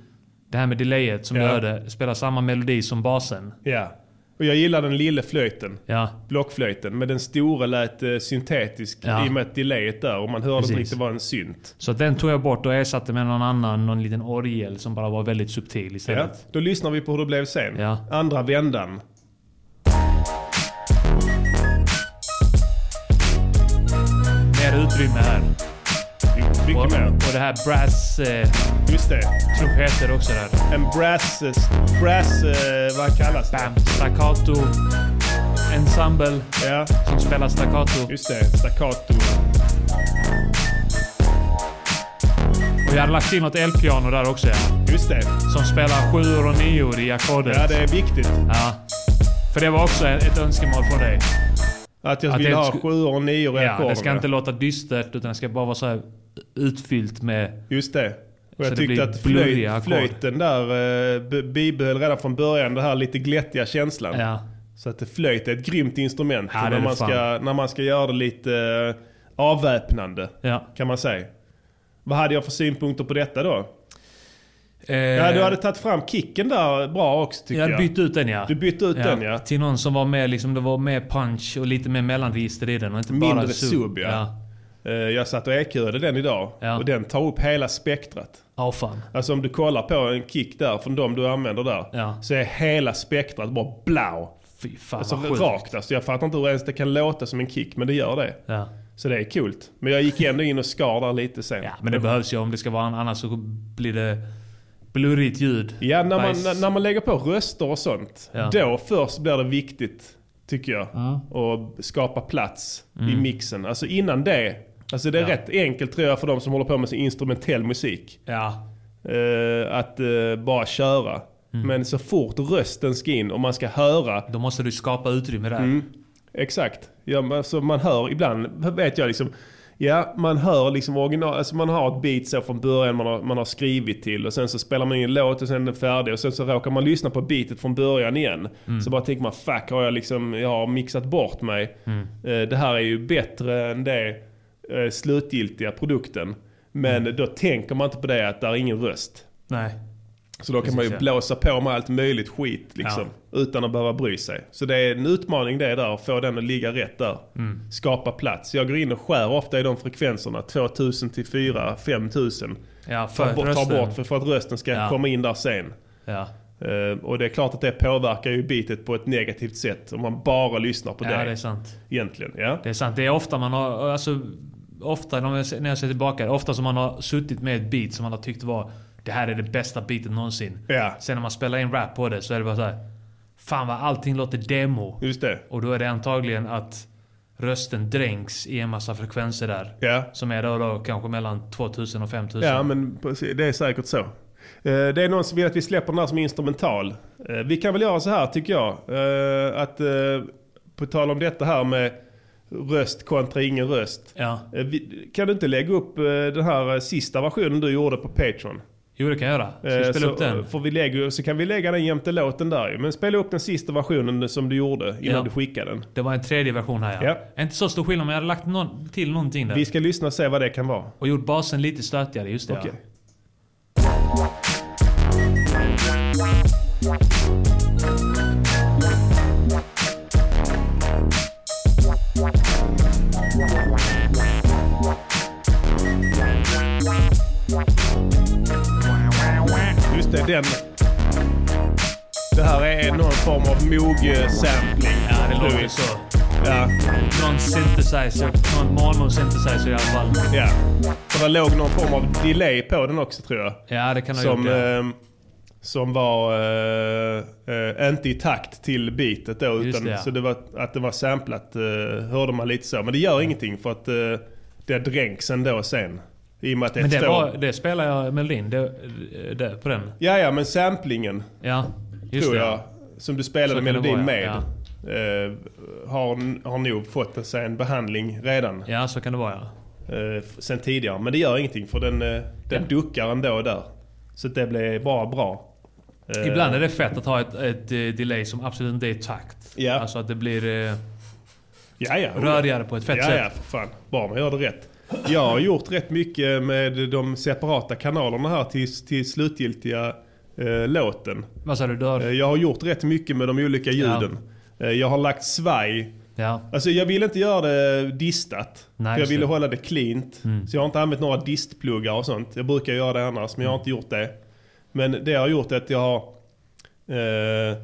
Det här med delayet som Ja. du hörde spelar samma melodi som basen. Ja. Och jag gillar den lilla flöjten. Ja, Blockflöjten. Men den stora lät eh, syntetisk Ja. i och med att delayet där. Och man hörde inte Precis. riktigt vad en synt. så den tog jag bort och ersatte med någon annan, någon liten orgel som bara var väldigt subtil Ja. istället. Då lyssnar vi på hur det blev sen. Ja. Andra vändan. Mer utrymme här. My- Mycket Och, mer. och det här brass eh, Just det. trumpeter också där. En brass... brass eh, vad kallas det? Bam, staccato, ensemble Ja, som spelar staccato. just det. Staccato. Och jag hade lagt in något elpiano där också ja. Just det. Som spelar sjuor och nior i ackordet. Ja, det är viktigt. Ja. För det var också ett önskemål från dig. Att jag Att vill ha sjuor och nior i Ja, ackorden. det ska inte låta dystert utan det ska bara vara så här utfyllt med... Just det. Och jag tyckte att blurriga flöj, ackord. flöjten där eh, bibehöll redan från början den här lite glättiga känslan. Ja. Så att flöjt är ett grymt instrument Ja, när, man fan. ska, när man ska göra det lite eh, avväpnande. Ja. Kan man säga. Vad hade jag för synpunkter på detta då? Eh, Ja, du hade tagit fram kicken där bra också tycker jag jag. hade bytt ut den ja. Du bytte ut den ja. Till någon som var mer liksom, det var mer punch och lite mer mellanregister i den och inte bara Mindre sub ja. Ja. Eh, Jag satt och EQade den idag Ja. och den tar upp hela spektrat. Ja, fan. Alltså om du kollar på en kick där från de du använder där. Ja. Så är hela spektrat bara blau. Fy fan Alltså vad sjukt. rakt alltså. Jag fattar inte hur ens det kan låta som en kick men det gör det. Ja. Så det är coolt. Men jag gick ändå in och skar där lite sen. ja, men det behövs ju om det ska vara annars så blir det blurrigt ljud. Ja, när man, Bajs. när- man lägger på röster och sånt. Ja. Då först blir det viktigt, tycker jag. Mm. Att skapa plats i mixen. Alltså innan det. Alltså det är Ja. rätt enkelt tror jag för de som håller på med sin instrumentell musik. Ja. eh, att eh, bara köra. Mm. Men så fort rösten ska in och man ska höra. Då måste du skapa utrymme där. Mm. Exakt. Ja, alltså man hör ibland, vet jag liksom. Ja, man hör liksom original, alltså man har ett beat så från början man har, man har skrivit till och sen så spelar man in en låt och sen är den färdig och sen så råkar man lyssna på beatet från början igen. Mm. Så bara tänker man fuck har jag liksom, jag har mixat bort mig. Mm. Eh, det här är ju bättre än det eh, slutgiltiga produkten. Men Mm. då tänker man inte på det att det är ingen röst. Nej. Så då kan man ju ja. blåsa på med allt möjligt skit liksom. Utan att behöva bry sig. Så det är en utmaning det där, att få den att ligga rätt där. Mm. Skapa plats. Jag går in och skär ofta i de frekvenserna. 2000 till 4 5000. Ja, för Ta, bort- ta bort för, för att rösten ska Ja. komma in där sen. Ja. Eh, och det är klart att det påverkar ju beatet på ett negativt sätt. Om man bara lyssnar på ja, det. det är sant. Egentligen. Ja. Det är sant. Det är ofta man har, alltså, ofta när jag, ser- tillbaka, ofta som man har suttit med ett beat som man har tyckt var det här är det bästa beatet någonsin. ja, Sen när man spelar in rap på det så är det bara så här. Fan vad allting låter demo. just det. Och då är det antagligen att rösten dränks i en massa frekvenser där. Ja. Som är då, då kanske mellan 2000 och 5000. Ja, men precis, det är säkert så. Eh, Det är någon som vill att vi släpper den här som instrumental. Eh, Vi kan väl göra så här tycker jag. eh, Att på tal om detta här med röst kontra ingen röst. Ja. Eh, Kan du inte lägga upp eh, den här eh, sista versionen du gjorde på Patreon? Jo det kan jag göra. Ska jag spela så, upp den? Får vi lägga, så kan vi lägga den jämte låten där. Men spela upp den sista versionen som du gjorde innan Ja. du skickade den. Det var en tredje version här ja. Ja. Inte så stor skillnad men jag hade lagt någon, till någonting där. Vi ska lyssna och se vad det kan vara. Och gjort basen lite stötigare, just det Okej. ja. Just det, den. Det här är någon form av Moog-sampling. Ja, det låter så. Ja, Någon synthesizer, någon mono-synthesizer i alla fall. ja. För det låg någon form av delay på den också tror jag. Ja, det kan ha Som, gjort det. ehm, som var eh, eh, inte i takt till beatet då. Just Utan, det, ja. Så det var, att det var samplat uh, hörde man lite så. Men det gör ingenting för att uh, det dränks ändå sen. I och med att det Men det, var, det spelar jag melodin det, det, på den. Ja, ja, men samplingen Ja, just tror det. jag. Som du spelade melodin vara, med. ja. eh, har, har nog fått sig en behandling redan. Ja, så kan det vara ja. Eh, sen tidigare. Men det gör ingenting för den, eh, den duckar ändå där. Så det blir bara bra. Eh, Ibland är det fett att ha ett, ett eh, delay som absolut inte är i takt. Ja. Alltså att det blir eh, ja, ja, rörigare på ett fett ja, sätt. Ja, för fan. Bara man gör det rätt. Jag har gjort rätt mycket med de separata kanalerna här till, till slutgiltiga eh, låten. Vad sa du? Du har... Eh, Jag har gjort rätt mycket med de olika ljuden. Eh, Jag har lagt svaj. Ja. Alltså jag ville inte göra det distat. Nej, för jag ville det. Mm. hålla det cleant. Så jag har inte använt några distpluggar och sånt. Jag brukar göra det annars, men jag har inte gjort det. Men det jag har gjort är att jag har... Eh,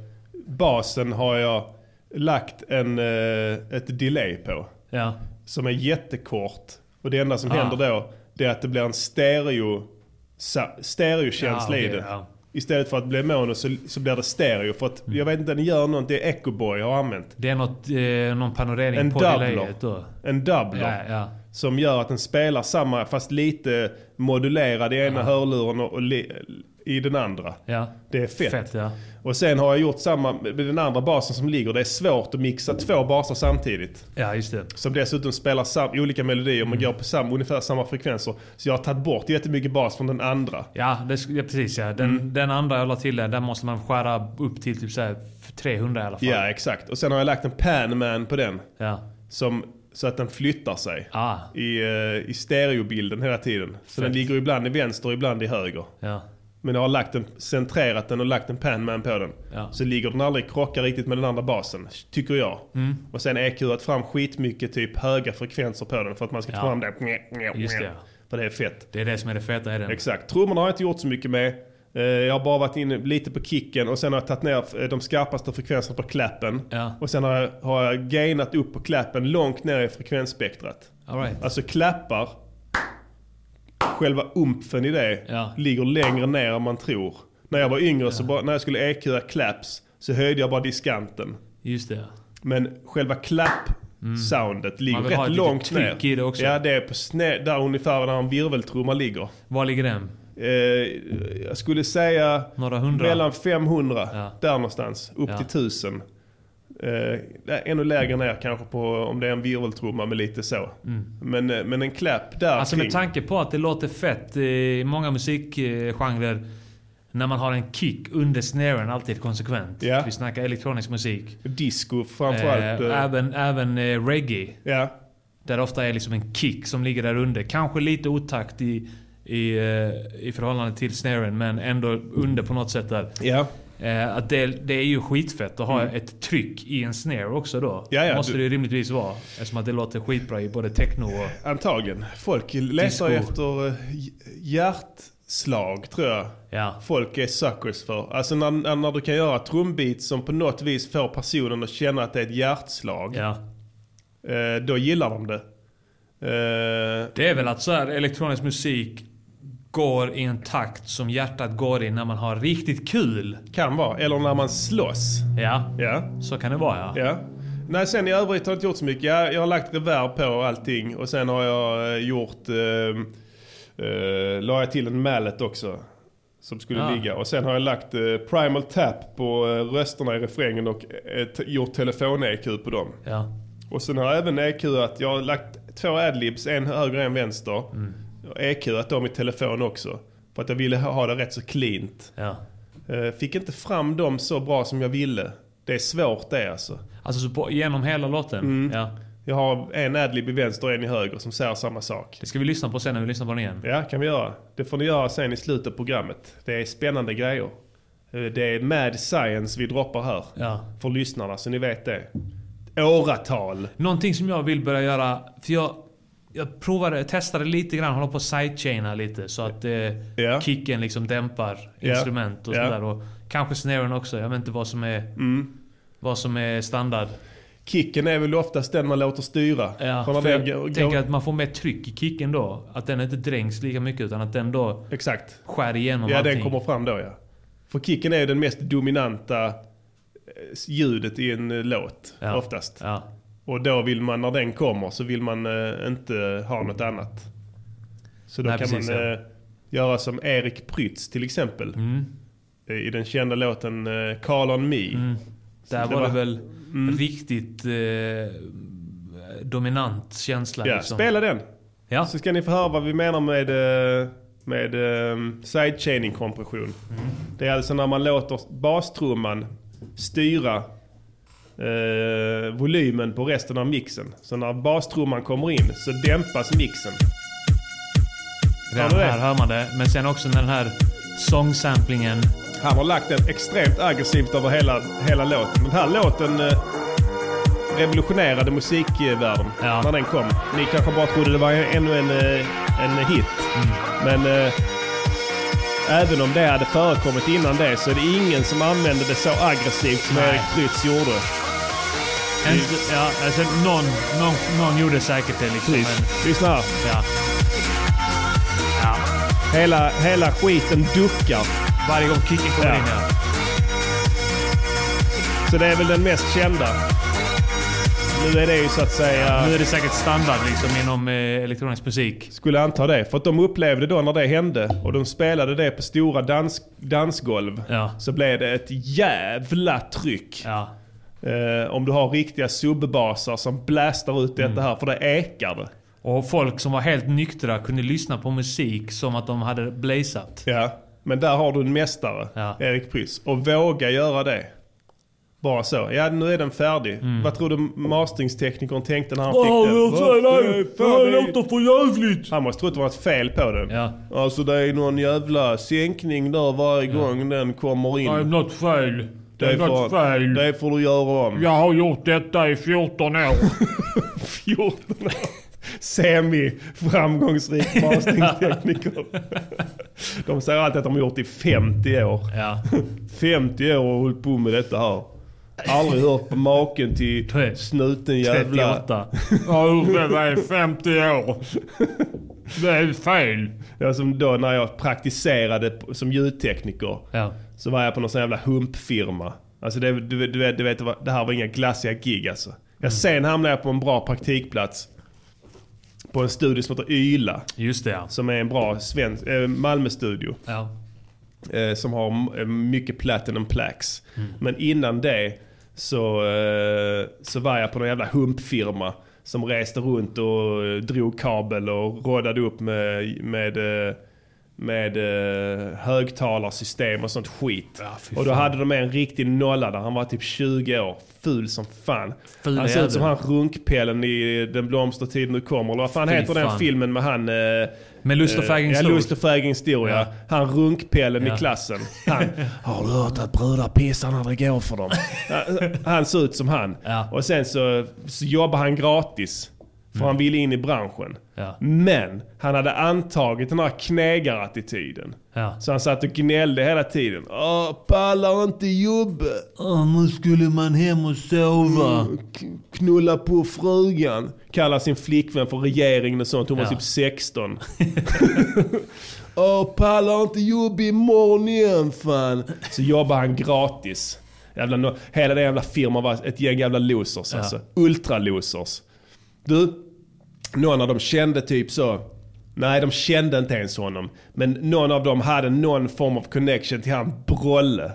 basen har jag lagt en, eh, ett delay på. Ja. Som är jättekort. Och det enda som Ah. händer då, det är att det blir en stereo, stereokänsla Ja, i okej, det. ja. Istället för att bli mono så, så blir det stereo. För att, jag vet inte, den gör något, det Echoboy har använt. Det är något, eh, någon panorering En på delayet då. En doubler. Ja, ja. Som gör att den spelar samma fast lite modulerad i ena hörluren och, och li, i den andra. Ja. Det är fett. Fett ja. Och sen har jag gjort samma med den andra basen som ligger. Det är svårt att mixa två baser samtidigt. Ja, just det. Som dessutom spelar sam, olika melodier Mm. men går på sam, ungefär samma frekvenser. Så jag har tagit bort jättemycket bas från den andra. Ja, det, ja precis ja. Den, Mm. den andra jag la till där, där måste man skära upp till typ så här 300 i alla fall. Ja, exakt. Och sen har jag lagt en Panman på den. Ja. Som, så att den flyttar sig. Ah. I, eh, I stereobilden hela tiden. Så Fett. den ligger ibland i vänster och ibland i höger. Ja. Men jag har lagt den, centrerat den och lagt en panman på den. Ja. Så ligger den aldrig krockar riktigt med den andra basen, tycker jag. Mm. Och sen EQat fram skitmycket typ höga frekvenser på den för att man ska Ja. få fram det. Just det. För det är fett. Det är det som är det feta i den. Exakt. Trummorna har jag inte gjort så mycket med. Eh, Jag har bara varit inne lite på kicken och sen har jag tagit ner eh, de skarpaste frekvenserna på klappen. Ja. Och sen har jag, har jag gainat upp på klappen långt ner i frekvensspektrat. All right. Alltså klappar, själva umfen i det Ja. ligger längre ner än man tror. När jag var yngre, så bara, när jag skulle EQa claps så höjde jag bara diskanten. Just det. Men själva clap-soundet ligger Mm. vill ha rätt långt ner. tryck i det också. Ja, det är på sned, där ungefär där en virveltrumma ligger. Var ligger den? Eh, jag skulle säga mellan 500, Ja. där någonstans, upp Ja. till 1000. Eh, ännu lägre ner kanske på om det är en virveltrumma med lite så. Men, eh, men en clap där Alltså kring. med tanke på att det låter fett i många musikgenrer när man har en kick under snaren alltid konsekvent. Ja. Vi snackar elektronisk musik. Disco framförallt. Eh, eh, även även eh, reggae. ja. Där det ofta är liksom en kick som ligger där under. Kanske lite otakt i, i, i förhållande till snaren men ändå under på något sätt där. Ja. Eh, att det, det är ju skitfett att ha ett tryck i en snare också då. Mm. Ja, ja, Måste du- det rimligtvis vara. Eftersom att det låter skitbra i både techno och... Antagligen. Folk letar ju efter hjärtslag tror jag. Ja. Folk är suckers för. Alltså när, när du kan göra trumbeats som på något vis får personen att känna att det är ett hjärtslag. Ja. Eh, då gillar de det. Eh, Det är väl att så här elektronisk musik går i en takt som hjärtat går i när man har riktigt kul. kan vara. Eller när man slåss. Ja, Ja. så kan det vara ja. Ja. Nej, sen i övrigt har jag inte gjort så mycket. Jag, jag har lagt reverb på allting och sen har jag eh, gjort... Eh, eh, la jag till en mallet också. Som skulle Ah. ligga. Och sen har jag lagt eh, primal tap på eh, rösterna i refrängen och eh, gjort telefon-EQ på dem. Ja. Och sen har jag även EQat, jag har lagt två adlibs, en höger och en vänster. Mm. Har EQat dem i telefon också. För att jag ville ha det rätt så cleant. ja. Eh, Fick inte fram dem så bra som jag ville. Det är svårt det alltså. Alltså så på, genom hela låten? Mm. Ja. Jag har en adlib i vänster och en i höger som säger samma sak. Det ska vi lyssna på sen när vi lyssnar på den igen. Ja, kan vi göra. Det får ni göra sen i slutet av programmet. Det är spännande grejer. Eh, Det är mad science vi droppar här. Ja. För lyssnarna, så ni vet det. Åratal. Någonting som jag vill börja göra, för jag, jag provade, testade lite grann, håller på att sidechaina lite så att eh, Ja. kicken liksom dämpar Ja. instrument och Ja. sådär. Och kanske snaren också, jag vet inte vad som är, Mm. vad som är standard. Kicken är väl oftast den man låter styra. Ja, För jag går- tänker att man får mer tryck i kicken då. Att den inte dränks lika mycket utan att den då Exakt. skär igenom Ja, allting. den kommer fram då ja. För kicken är ju den mest dominanta eh, ljudet i en eh, låt. Ja. Oftast. Ja. Och då vill man, när den kommer, så vill man eh, inte ha något annat. Så då Nej, kan precis, man ja. eh, göra som Erik Prytz till exempel. Mm. Eh, I den kända låten eh, Call on Me. Där det var det väl riktigt eh, dominant känsla. Ja, liksom. spela den. Ja. Så ska ni få höra vad vi menar med, eh, med um, sidechaining kompression. Det är alltså när man låter bastrumman styra eh, volymen på resten av mixen. Så när bastrumman kommer in så dämpas mixen. Redan Hör här hör man det. Men sen också när den här sångsamplingen. Han har lagt den extremt aggressivt över hela, hela låten. Den här låten eh, revolutionerade musikvärlden Ja. när den kom. Ni kanske bara trodde det var ännu en, eh, en hit. Men eh, även om det hade förekommit innan det så är det ingen som använde det så aggressivt som Nej. Erik Prytz gjorde. Inte, ja, alltså någon, någon, någon gjorde säkert det liksom. Men, Lyssna här. ja. Ja. Hela, hela skiten duckar. Varje gång kicken kommer Ja. in ja. Så det är väl den mest kända. Nu är det ju så att säga... Nu är det säkert standard liksom inom eh, elektronisk musik. Skulle anta det. För att de upplevde då när det hände och de spelade det på stora dans, dansgolv. Ja. Så blev det ett jävla tryck. Ja. Eh, om du har riktiga subbasar som blastar ut Mm. detta här. För det ekar det. Och folk som var helt nyktra kunde lyssna på musik som att de hade blazat. Ja. Men där har du en mästare, Ja. Erik Pryss. Och våga göra det. Bara så. Ja, nu är den färdig. Mm. Vad tror du masteringsteknikern tänkte när han fick den? Vad är färdig? för jävligt! Han måste tro att det var ett fel på den. Ja. Alltså det är någon jävla sänkning där varje gång den kommer in. I'm not fail. Det, är för, det får du göra om. Jag har gjort detta i 14 år. 14 år. Semi-framgångsrik masteringstekniker. De säger alltid att de har gjort det i 50 år. ja. 50 år och hållit på med detta här. Aldrig hört på maken till snuten jävla... 38. Jag har gjort detta i 50 år. Det är fel. Ja, som då när jag praktiserade som ljudtekniker. Ja. Så var jag på någon sån jävla humpfirma. Alltså det, du, du, vet- du vet, det här var inga glassiga gig alltså. Jag sen hamnade jag på en bra praktikplats. På en studio som heter Yla. Just det ja. Som är en bra svensk, eh, Malmö-studio. ja. Eh, som har eh, mycket platinum plaques. Men innan det så, eh, så var jag på någon jävla humpfirma. Som reste runt och eh, drog kabel och rådade upp med, med, eh, med eh, högtalarsystem och sånt skit. fy och då hade de med en riktig nolla där. Han var typ 20 år. Ful som fan. Fula han ser ut som han runkpellen i Den blomstertid nu kommer. Eller vad fan Fy heter den fan. filmen med han... Eh, Med lust och eh, fägring Ja, stor. lust och fägring stor ja. Han runkpellen Ja. i klassen. Han, har du hört att brudar pissar när det går för dem? han ser ut som han. Ja. Och sen så, så jobbar han gratis. För han ville in i branschen. Ja. Men han hade antagit den här knegarattityden. Ja. Så han satt och gnällde hela tiden. Åh, pallar inte jobbet. nu skulle man hem och sova. K- Knulla på frugan. Kallar sin flickvän för regeringen och sånt. Hon var Ja. typ 16. Åh, pallar inte jobb imorgon igen fan. Så jobbar han gratis. Jävla hela den jävla firman var ett gäng jävla losers alltså. Ultra-losers. Du, någon av dem kände typ så. Nej, de kände inte ens honom. Men någon av dem hade någon form av connection till han Brolle.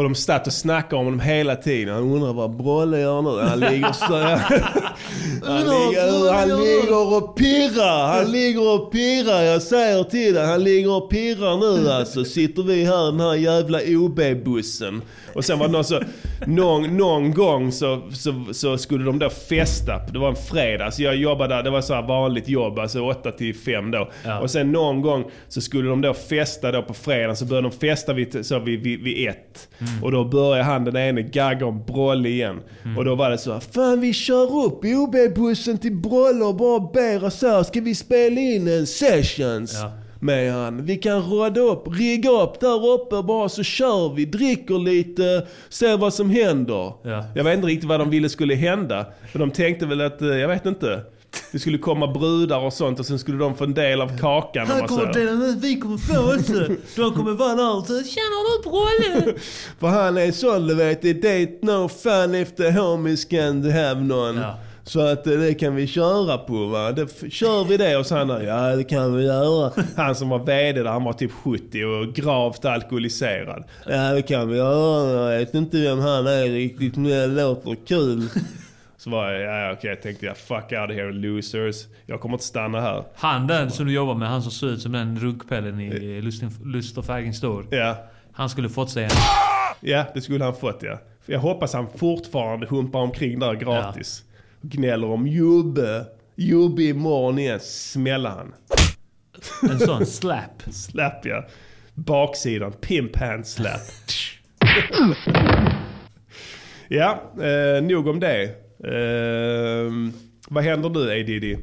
Och de satt och snackade om honom hela tiden. Han undrar vad Brolle gör nu. Han ligger så han, ligger, han ligger och pirrar. Han ligger och pirrar. Jag säger till dig. Han ligger och pirrar nu alltså. Sitter vi här i den här jävla OB-bussen. Och sen var det någon så, någon, någon gång så, så, så skulle de då festa. Det var en fredag. Så jag jobbade där. Det var så här vanligt jobb. Alltså 8 till 5 då. Ja. Och sen någon gång så skulle de då festa då på fredagen. Så började de festa vid, så vid, vid, vid ett. Och då började han den ene gagga om Brolle igen. Och då var det så här, Fan vi kör upp OB-bussen till Brolle och bara ber och så här, Ska vi spela in en sessions? Ja. Med han. Vi kan råda upp, rigga upp där uppe bara så kör vi, dricker lite, ser vad som händer. Ja. Jag vet inte riktigt vad de ville skulle hända. Men de tänkte väl att, eh, jag vet inte. Det skulle komma brudar och sånt och sen skulle de få en del av kakan. om man säger. vi kommer få också. De kommer vara där och så Känner du Brolle? För han är sån du vet, it ain't no fun if the homies can have none. Ja. Så att eh, det kan vi köra på va. Det, kör vi det? Och så han ja det kan vi göra. Han som var VD där, han var typ 70 och gravt alkoholiserad. Ja det kan vi göra. Jag vet inte vem han är riktigt men det låter kul. Så var jag, ja ja, okej tänkte jag, fuck out of here losers. Jag kommer inte stanna här. Han den som du jobbar med, han som ser ut som den runkpellen i Lust, och Fägen Stor. Ja. Han skulle fått sig en. Ja, det skulle han fått ja. För jag hoppas han fortfarande humpar omkring där gratis. Gnäller om Jobbe. Jobbe imorgon igen. Smälla han. En sån slap. Slap ja. Baksidan. Pimp hand slap. ja, eh, nog om det. Eh, vad händer nu A Diddy?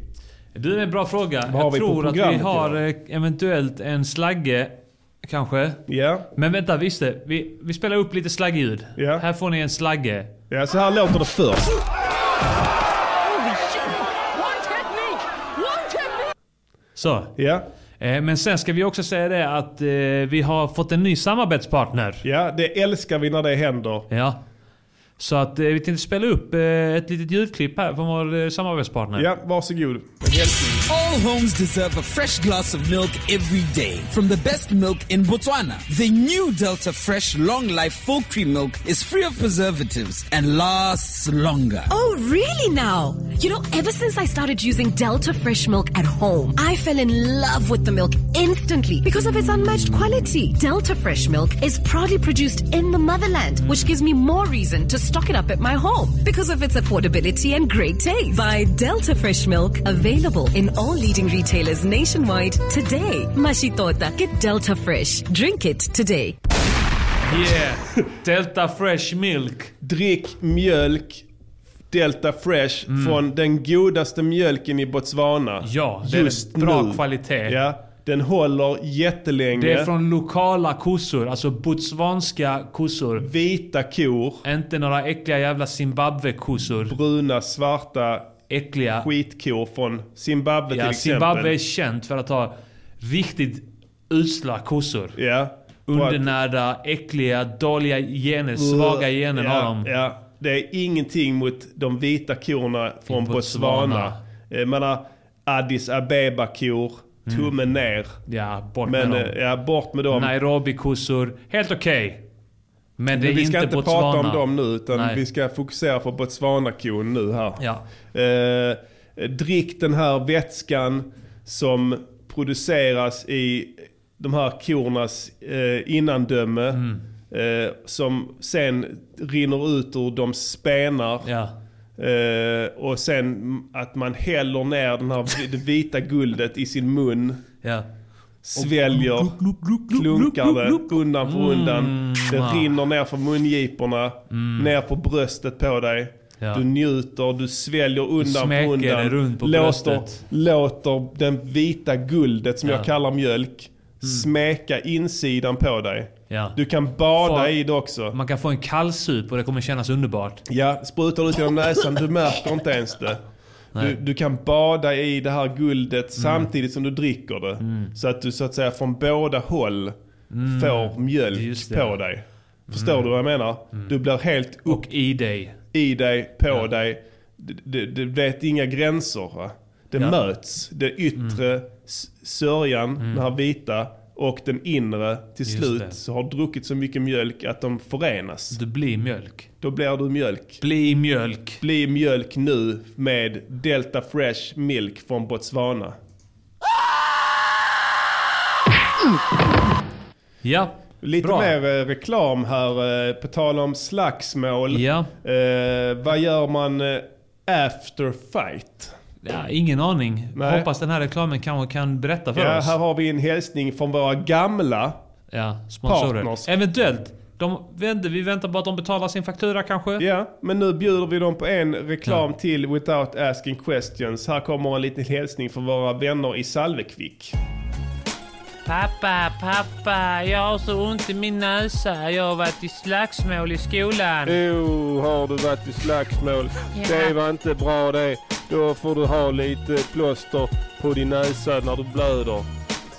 Du, det är en bra fråga. Jag tror att vi har eh, eventuellt en slagge. Kanske. Ja. Men vänta, visst det. Vi, vi spelar upp lite slaggljud. Ja. Här får ni en slagge. Ja, så här låter det först. Så. Ja. Eh, Men sen ska vi också säga det att eh, vi har fått en ny samarbetspartner. Ja, det älskar vi när det händer. Ja. Så att eh, vi tänkte spela upp eh, ett litet ljudklipp här från vår eh, samarbetspartner. Ja, varsågod. En hälsning. All homes deserve a fresh glass of milk every day. From the best milk in Botswana, the new Delta Fresh Long Life Full Cream Milk is free of preservatives and lasts longer. Oh, really now? You know, ever since I started using Delta Fresh Milk at home, I fell in love with the milk instantly because of its unmatched quality. Delta Fresh Milk is proudly produced in the motherland, which gives me more reason to stock it up at my home because of its affordability and great taste. Buy Delta Fresh Milk, available in all leading retailers nationwide today. Mashitota, get Delta Fresh. Drink it today. Yeah! Delta Fresh Milk. Drick mjölk Delta Fresh från den godaste mjölken i Botswana. Mm. Ja, det är bra kvalitet. Ja, den håller jättelänge. Det är från lokala kossor, alltså botswanska kossor. Vita kor. Inte några äckliga jävla Zimbabwe-kossor. Bruna, svarta Äckliga. skitkor från Zimbabwe till Ja, exempel. Zimbabwe är känt för att ha riktigt usla kossor. Ja. Undernärda, äckliga, dåliga gener, svaga gener ja, har de. Ja, det är ingenting mot de vita korna från Botswana. Botswana. Jag menar, Addis Abeba-kor, tummen ner. Ja, bort Men med dem. eh, ja, bort med dem. Nairobi-kossor, helt okej. Men det är Men vi ska inte inte Botswana. prata om dem nu, utan Nej. vi ska fokusera på Botswana-kon nu här. Ja. Eh, drick den här vätskan som produceras i de här kornas eh, innandöme. Mm. Eh, som sen rinner ut ur de spenar. Ja. Eh, och sen att man häller ner den här, det vita guldet i sin mun. Ja. Sväljer, klunkar det undan för undan. Det ah. rinner ner för mungiporna, ner på bröstet på dig. Ja. Du njuter, du sväljer undan för smäcker undan. det runt på låter, låter den vita guldet som Ja. Mm. jag kallar mjölk smäka insidan på dig. Ja. Du kan bada Få- i det också. Man kan få en kallsup och det kommer kännas underbart. Ja, sprutar ut genom näsan, du märker inte ens det. Du, du kan bada i det här guldet samtidigt som du dricker det. Mm. Så att du så att säga från båda håll får mjölk på dig. Förstår du vad jag menar? Du blir helt upp Och i dig. i dig, på dig. Det, det, det vet inga gränser. Va? Det Ja. möts. Det yttre s- sörjan, den här vita, och den inre. Till Just slut det. så har druckit så mycket mjölk att de förenas. Du blir mjölk. Då blir du mjölk. Bli mjölk. Bli mjölk nu med Delta Fresh Milk från Botswana. Ja. Lite Bra. mer eh, reklam här, eh, på tal om slagsmål. Ja. Eh, vad gör man eh, after fight? Ja. Ingen aning. Nej. Hoppas den här reklamen kanske kan berätta för Ja, oss. här har vi en hälsning från våra gamla. Ja, sponsorer. Partners. Eventuellt. De, vi väntar på att de betalar sin faktura kanske? Ja, men nu bjuder vi dem på en reklam till without asking questions. Här kommer en liten hälsning från våra vänner i Salvekvick. Pappa, pappa, jag har så ont i min näsa. Jag har varit i slagsmål i skolan. Jo, har du varit i slagsmål? Ja. Det var inte bra det. Då får du ha lite plåster på din näsa när du blöder.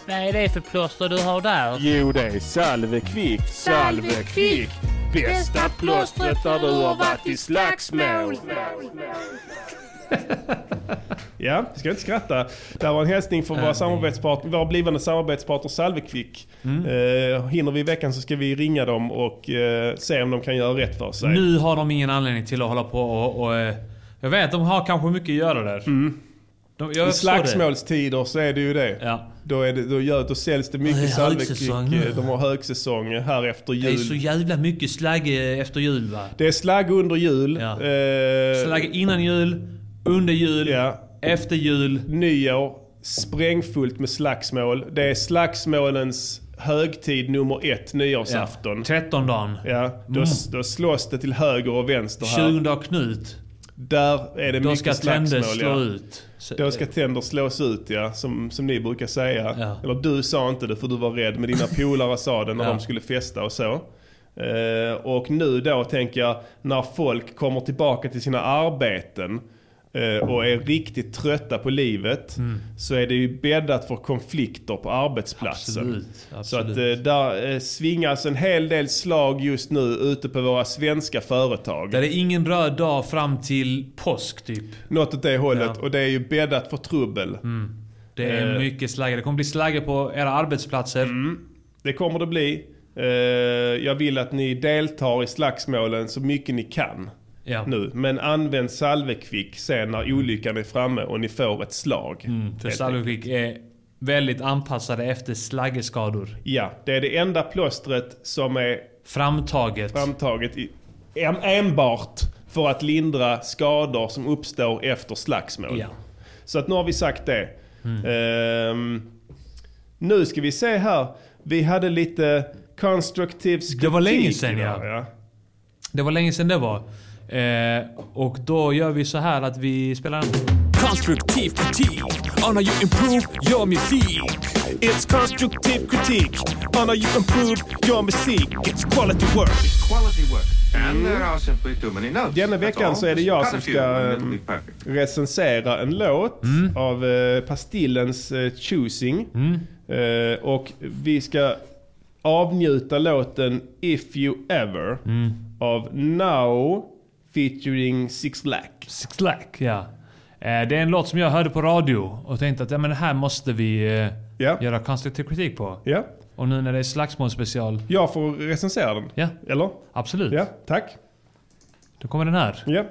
Vad är det för plåster du har där? Jo, det är Salvekvick. Salvekvick. Bästa plåstret när du har varit i slagsmål. Ja, vi ska inte skratta. Det här var en hälsning från våra, Nej. samarbetspartner, våra blivande samarbetspartner Salvekvick. Mm. Eh, hinner vi i veckan så ska vi ringa dem och eh, se om de kan göra rätt för sig. Nu har de ingen anledning till att hålla på och... och eh, jag vet, de har kanske mycket att göra där. De, jag I slagsmålstider så är det ju det. Ja. Då, är det då, gör, då säljs det mycket Salvekvick. eh, De har högsäsong här efter Det är jul. så jävla mycket slagge efter jul va? Det är slagg under jul. Ja. Eh, Slagge innan jul, under jul, Ja. Efter jul. Nyår, sprängfullt med slagsmål. Det är slagsmålens högtid nummer ett, nyårsafton. 13 dagen. Ja, då, Mm. då slåss det till höger och vänster här. 20 dagar Knut. Där är det Då mycket ska tänder slagsmål. slå ja. ut. Då ska tänder slås ut ja, som, som ni brukar säga. Ja. Eller du sa inte det för du var rädd, men dina polare sa det när Ja. de skulle festa och så. Eh, och nu då tänker jag, när folk kommer tillbaka till sina arbeten och är riktigt trötta på livet Mm. så är det ju bäddat för konflikter på arbetsplatsen. Absolut, Så att absolut. eh, där eh, svingas en hel del slag just nu ute på våra svenska företag. Där är ingen röd dag fram till påsk typ. Något åt det hållet. Ja. Och det är ju bäddat för trubbel. Det är Eh. mycket slagge. Det kommer bli slagge på era arbetsplatser. Mm. Det kommer det bli. Eh, jag vill att ni deltar i slagsmålen så mycket ni kan. Ja. Nu. Men använd salvekvick sen när olyckan är framme och ni får ett slag. Mm, för Salvekvick är väldigt anpassade efter slaggeskador. Ja, det är det enda plåstret som är Framtaget. framtaget i, en, enbart för att lindra skador som uppstår efter slagsmål. Ja. Så att nu har vi sagt det. Ehm, nu ska vi se här. Vi hade lite constructive Det var länge sedan, idag, ja. Det var länge sedan det var. Eh, och då gör vi så här att vi spelar en... Konstruktiv kritik on how you improve your musik. It's constructive critique on how you improve your music. It's quality work. Quality work. And there are simply too many notes. Denna veckan all. så är det jag som ska recensera en låt Mm. av eh, Pastillens eh, Choosing. Eh, och vi ska avnjuta låten If You Ever Mm. av Now featuring Six Lack. Six Lack, ja. Eh, det är en låt som jag hörde på radio och tänkte att ja, men det här måste vi eh, göra konstruktiv kritik på. Ja. Och nu när det är slagsmålsspecial. Jag får recensera den. Ja. Eller? Absolut. Ja, tack. Då kommer den här. Ja.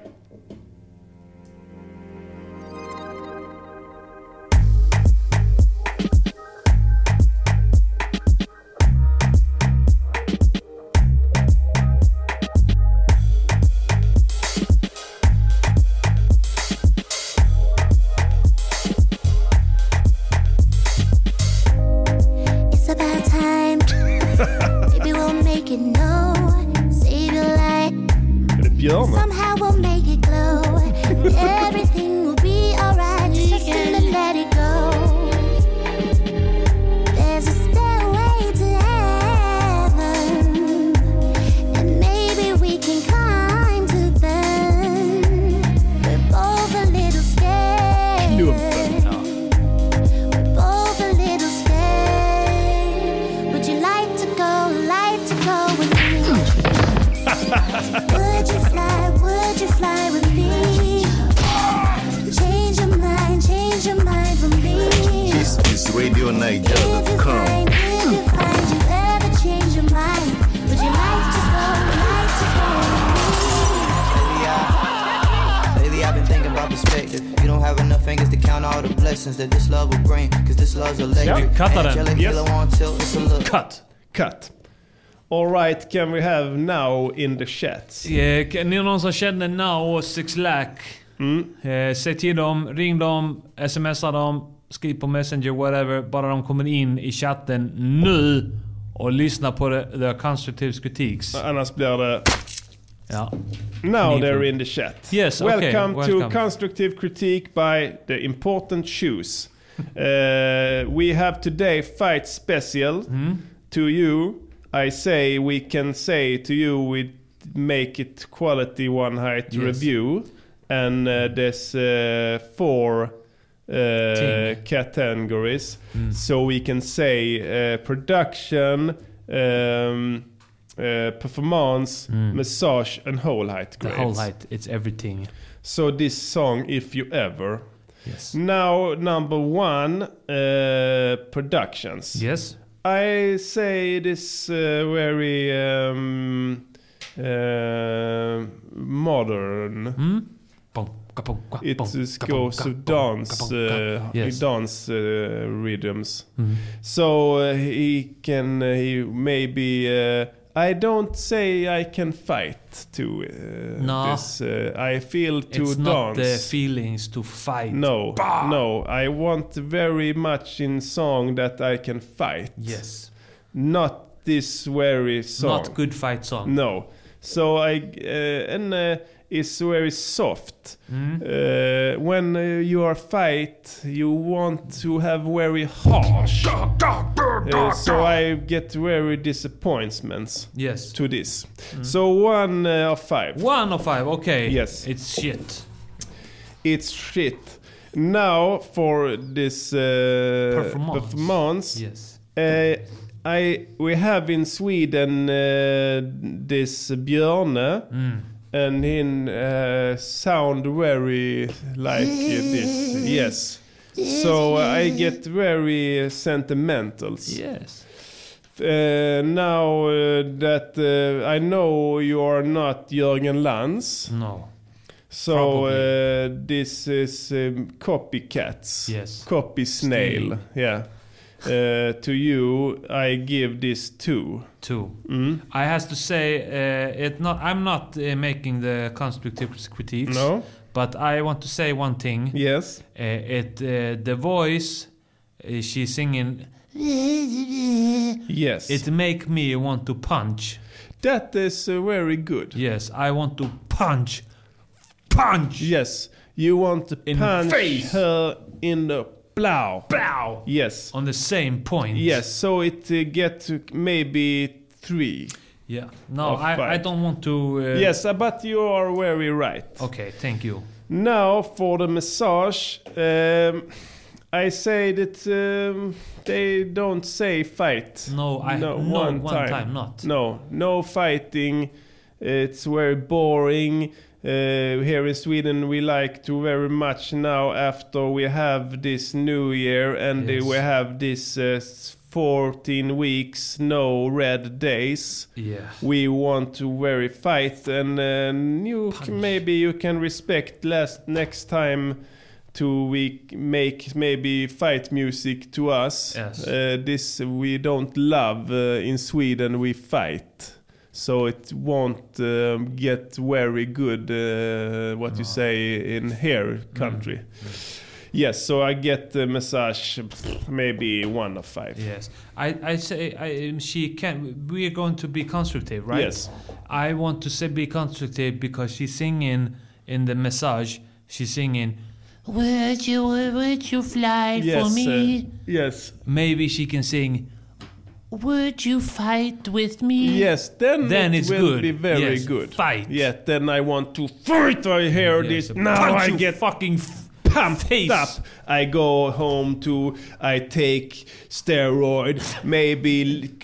Björn. Perspective. You don't have enough fingers to count all the blessings that this love will bring. Cause this love's electric. Ja, cutta den. Angelic Yes. yellow on tilt, it's a look. Cut. Cut. Alright, can we have now in the chats? Eh, kan- ni någon som känner Now och Six Lack? Eh, säg till dem, ring dem, smsa dem, skriv på Messenger, whatever. Bara de kommer in i chatten nu och lyssnar på the, constructive critiques. Annars blir det... Ja. Now they're in the chat. Yes, okay, welcome, to welcome. Constructive Critique by the Important Shoes. uh, we have today fight special. Hmm? To you, I say we can say to you we make it quality one height Yes. review. And uh, there's uh, four uh, categories. Mm. So we can say uh, production, um, uh, performance, Mm. massage and whole height The grades. whole height, it's everything. So this song, If You Ever. Yes. Now, number one, productions. Yes. I say this very um, modern. Hmm? It goes to dance, uh, Yes. dance uh, rhythms. Mhm. So uh, he can, uh, he maybe. I don't say I can fight to No. this. I feel to it's dance. not the feelings to fight. No, Bah! no. I want very much in song that I can fight. Yes. Not this very song. Not good fight song. No. So I and it's very soft. Mm. Uh, when uh, you are fight, you want to have very harsh. Uh, so I get very disappointments. Yes. To this. So one uh, of five. One of five. Okay. Yes. It's shit. It's shit. Now for this uh, Performance. performance. Yes. Uh, I we have in Sweden this Björne, Mm. And he uh, sound very like this. Yes. So I get very sentimental. Yes. Uh, now uh, that uh, I know you are not Jörgen Lanz. No. So uh, this is um, copycats. Yes. Copy snail. Yeah. Uh, to you, I give this two. Two. Mm. I has to say, uh, it not. I'm not uh, making the constructive critiques. No. But I want to say one thing. Yes. Uh, it uh, the voice uh, she's singing. Yes. It make me want to punch. That is very good. Yes, I want to punch. Punch. Yes. You want to In punch face. her in the plow. Plow. Yes. On the same point. Yes. So it uh, get to maybe three. Yeah. No, I, I don't want to. Uh, yes, uh, but you are very right. Okay, thank you. Now for the massage, um, I say that um, they don't say fight. No, I- no, one time not. No, no fighting. It's very boring. Uh, here in Sweden, we like to very much now after we have this New Year and Yes. we have this uh, 14 weeks no red days. Yeah. We want to very fight and uh, you maybe you can respect last next time to we make maybe fight music to us. Yes. Uh, this we don't love uh, in Sweden. We fight. So it won't um, get very good. Uh, what you say in here country? Yes. So I get the massage maybe one of five. Yes, I, I say I, she can. We are going to be constructive, right? Yes. I want to say be constructive because she's singing in the massage. She's singing. Would you, would you fly for me? uh, yes. Maybe she can sing. Would you fight with me? Yes, then, Then it it's will good. be very Yes, good. Fight. Yeah, then I want to fight. I hear Yes, this. Now I get fucking pumped face. up. I go home to. I take steroid. maybe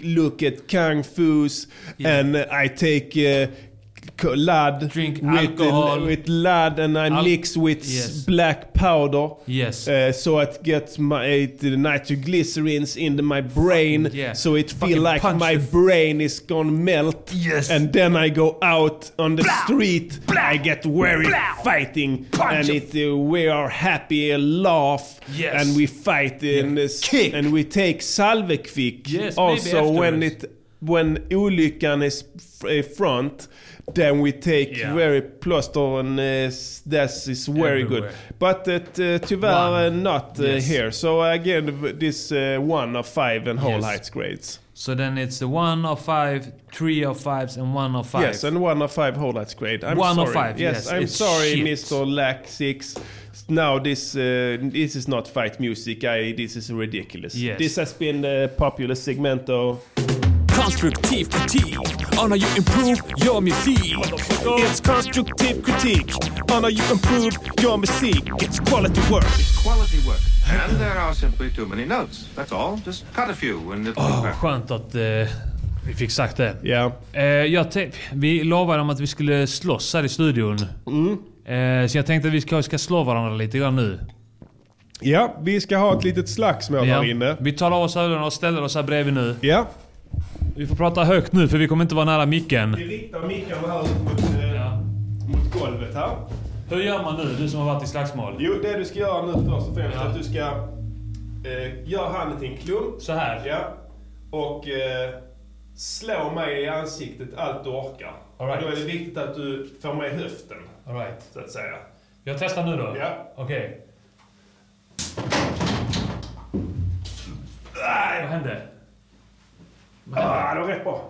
l- look at kung fu's, and I take. Uh, c- Lad Drink with, alcohol. with lad and I Al- mix with Yes. black powder Yes. uh, so it gets my it, the nitroglycerins into my brain yeah. so it Fucking feel like punch my brain is gonna melt Yes. and then I go out on the street I get very fighting and it uh, we are happy laugh Yes. and we fight in this and we take salvekvick Yes, also when it when olyckan is f- uh, front then we take Yeah. very plaster and uh, s- that is very good Everywhere. but it uh, tyvärr uh, not uh, Yes. here so again this uh, one of five and whole Yes. heights grades So then it's the one of five, three of fives, and one of five. Yes, and one of five whole heights grade. I'm One sorry. of five, Yes, yes, I'm sorry, shit. Mr. Lack Six. Now this uh, this is not fight music. I, this is ridiculous. Yes. This has been the popular segmento. Konstruktiv kritik on how you improve your music. It's constructive critique on how you improve your music. It's quality work. Quality work. And there are simply too many notes. That's all. Just cut a few and it'll perfect. skönt att eh, vi fick sagt det. Ja. Eh, jag tänk- vi lovade om att vi skulle slåss här i studion. Eh, så jag tänkte att vi ska, ska slå varandra lite grann nu. Ja, vi ska ha ett litet slagsmål här inne. Vi tar av oss öronen och ställer oss här bredvid nu. Ja. Vi får prata högt nu för vi kommer inte vara nära micken. Vi riktar mickarna här ut mot, eh, mot golvet här. Hur gör man nu, du som har varit i slagsmål? Jo, det du ska göra nu först och främst är att du ska eh, göra handen till en klump. Så här? Ja. Och eh, slå mig i ansiktet allt du orkar. All right. Då är det viktigt att du får med höften. All right. Så att säga. Jag testar nu då? Ja. Okej. Vad hände? Ah, det var rätt bra.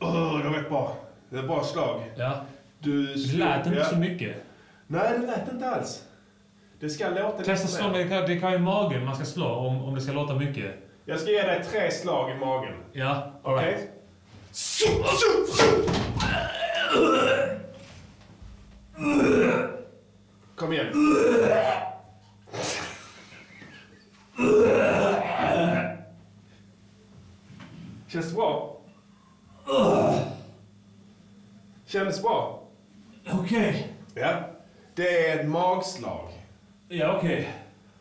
Oh, det var rätt bra. Det var bra slag. Ja. Du Det lät inte ja. så mycket. Nej, det lät inte alls. Det ska låta Testa slå, mer. det det kan ju i magen man ska slå om, om det ska låta mycket. Jag ska ge dig tre slag i magen. Ja, alright. Kom igen. Känns det bra? Kändes bra? Okej. Ja. Det är ett magslag. Ja, okej.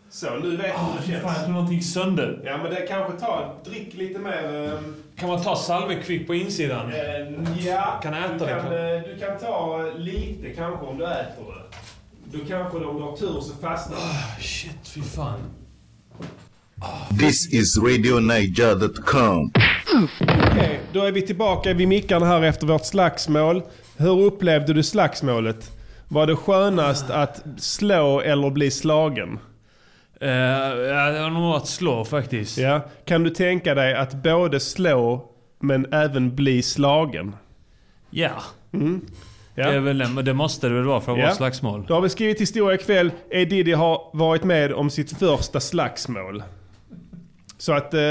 Så, nu vet du Ah, hur det känns. fan, jag tror någonting sönder. Ja, men det kanske tar... Drick lite mer... ehm, Kan man ta salvekvick på insidan? eh, ja. Kan jag äta du det? kan, Kan- eh, Du kan ta lite kanske om du äter det. Då kanske om du har tur så fastnar det. Ah, Shit, fy fan. This is RadioNiger.com. Okej, då är vi tillbaka vid mickarna här efter vårt slagsmål. Hur upplevde du slagsmålet? Var det skönast att slå eller bli slagen? Uh, ja, det var nog att slå faktiskt. Ja. Kan du tänka dig att både slå men även bli slagen? Ja. Mm. Det, väl, men det måste det väl vara för att vara slagsmål? Då har vi skrivit historia ikväll. E. Diddy har varit med om sitt första slagsmål. Så att eh,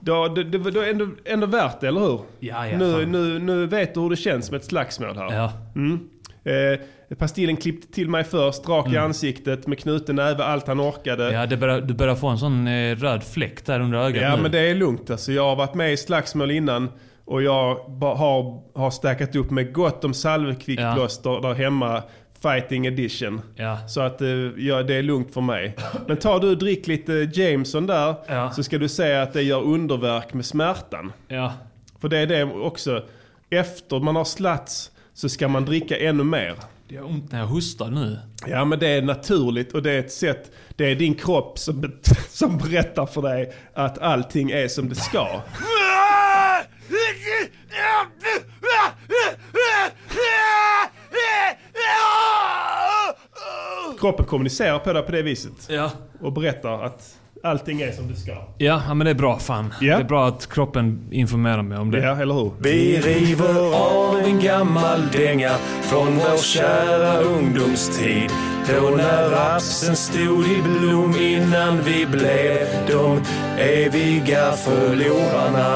då, det, det, då är ändå, ändå värt det, eller hur? Ja, ja, nu, fan. nu, nu vet du hur det känns med ett slagsmål här. Ja. Mm. Eh, pastillen klippte till mig först, rak i ansiktet med knuten näve, allt han orkade. Mm. Ja, det börjar, du börjar få en sån eh, röd fläck där under ögat Ja nu. men det är lugnt alltså. Jag har varit med i slagsmål innan och jag har, har stackat upp med gott om salvekvickplåster där hemma. Fighting edition. Ja. Så att eh, ja, det är lugnt för mig. Men tar du och drick lite Jameson där Ja. så ska du se att det gör underverk med smärtan. Ja. För det är det också. Efter man har slats så ska man dricka ännu mer. Det gör ont när jag hostar nu. Ja men det är naturligt och det är ett sätt, det är din kropp som, som berättar för dig att allting är som det ska. Kroppen kommunicerar på det på det viset. Ja. Och berättar att allting är som det ska. Ja, ja, men det är bra fan. Ja. Det är bra att kroppen informerar mig om det. Ja, eller hur? Vi river av en gammal dänga från vår kära ungdomstid. Då när rapsen stod i blom innan vi blev de eviga förlorarna.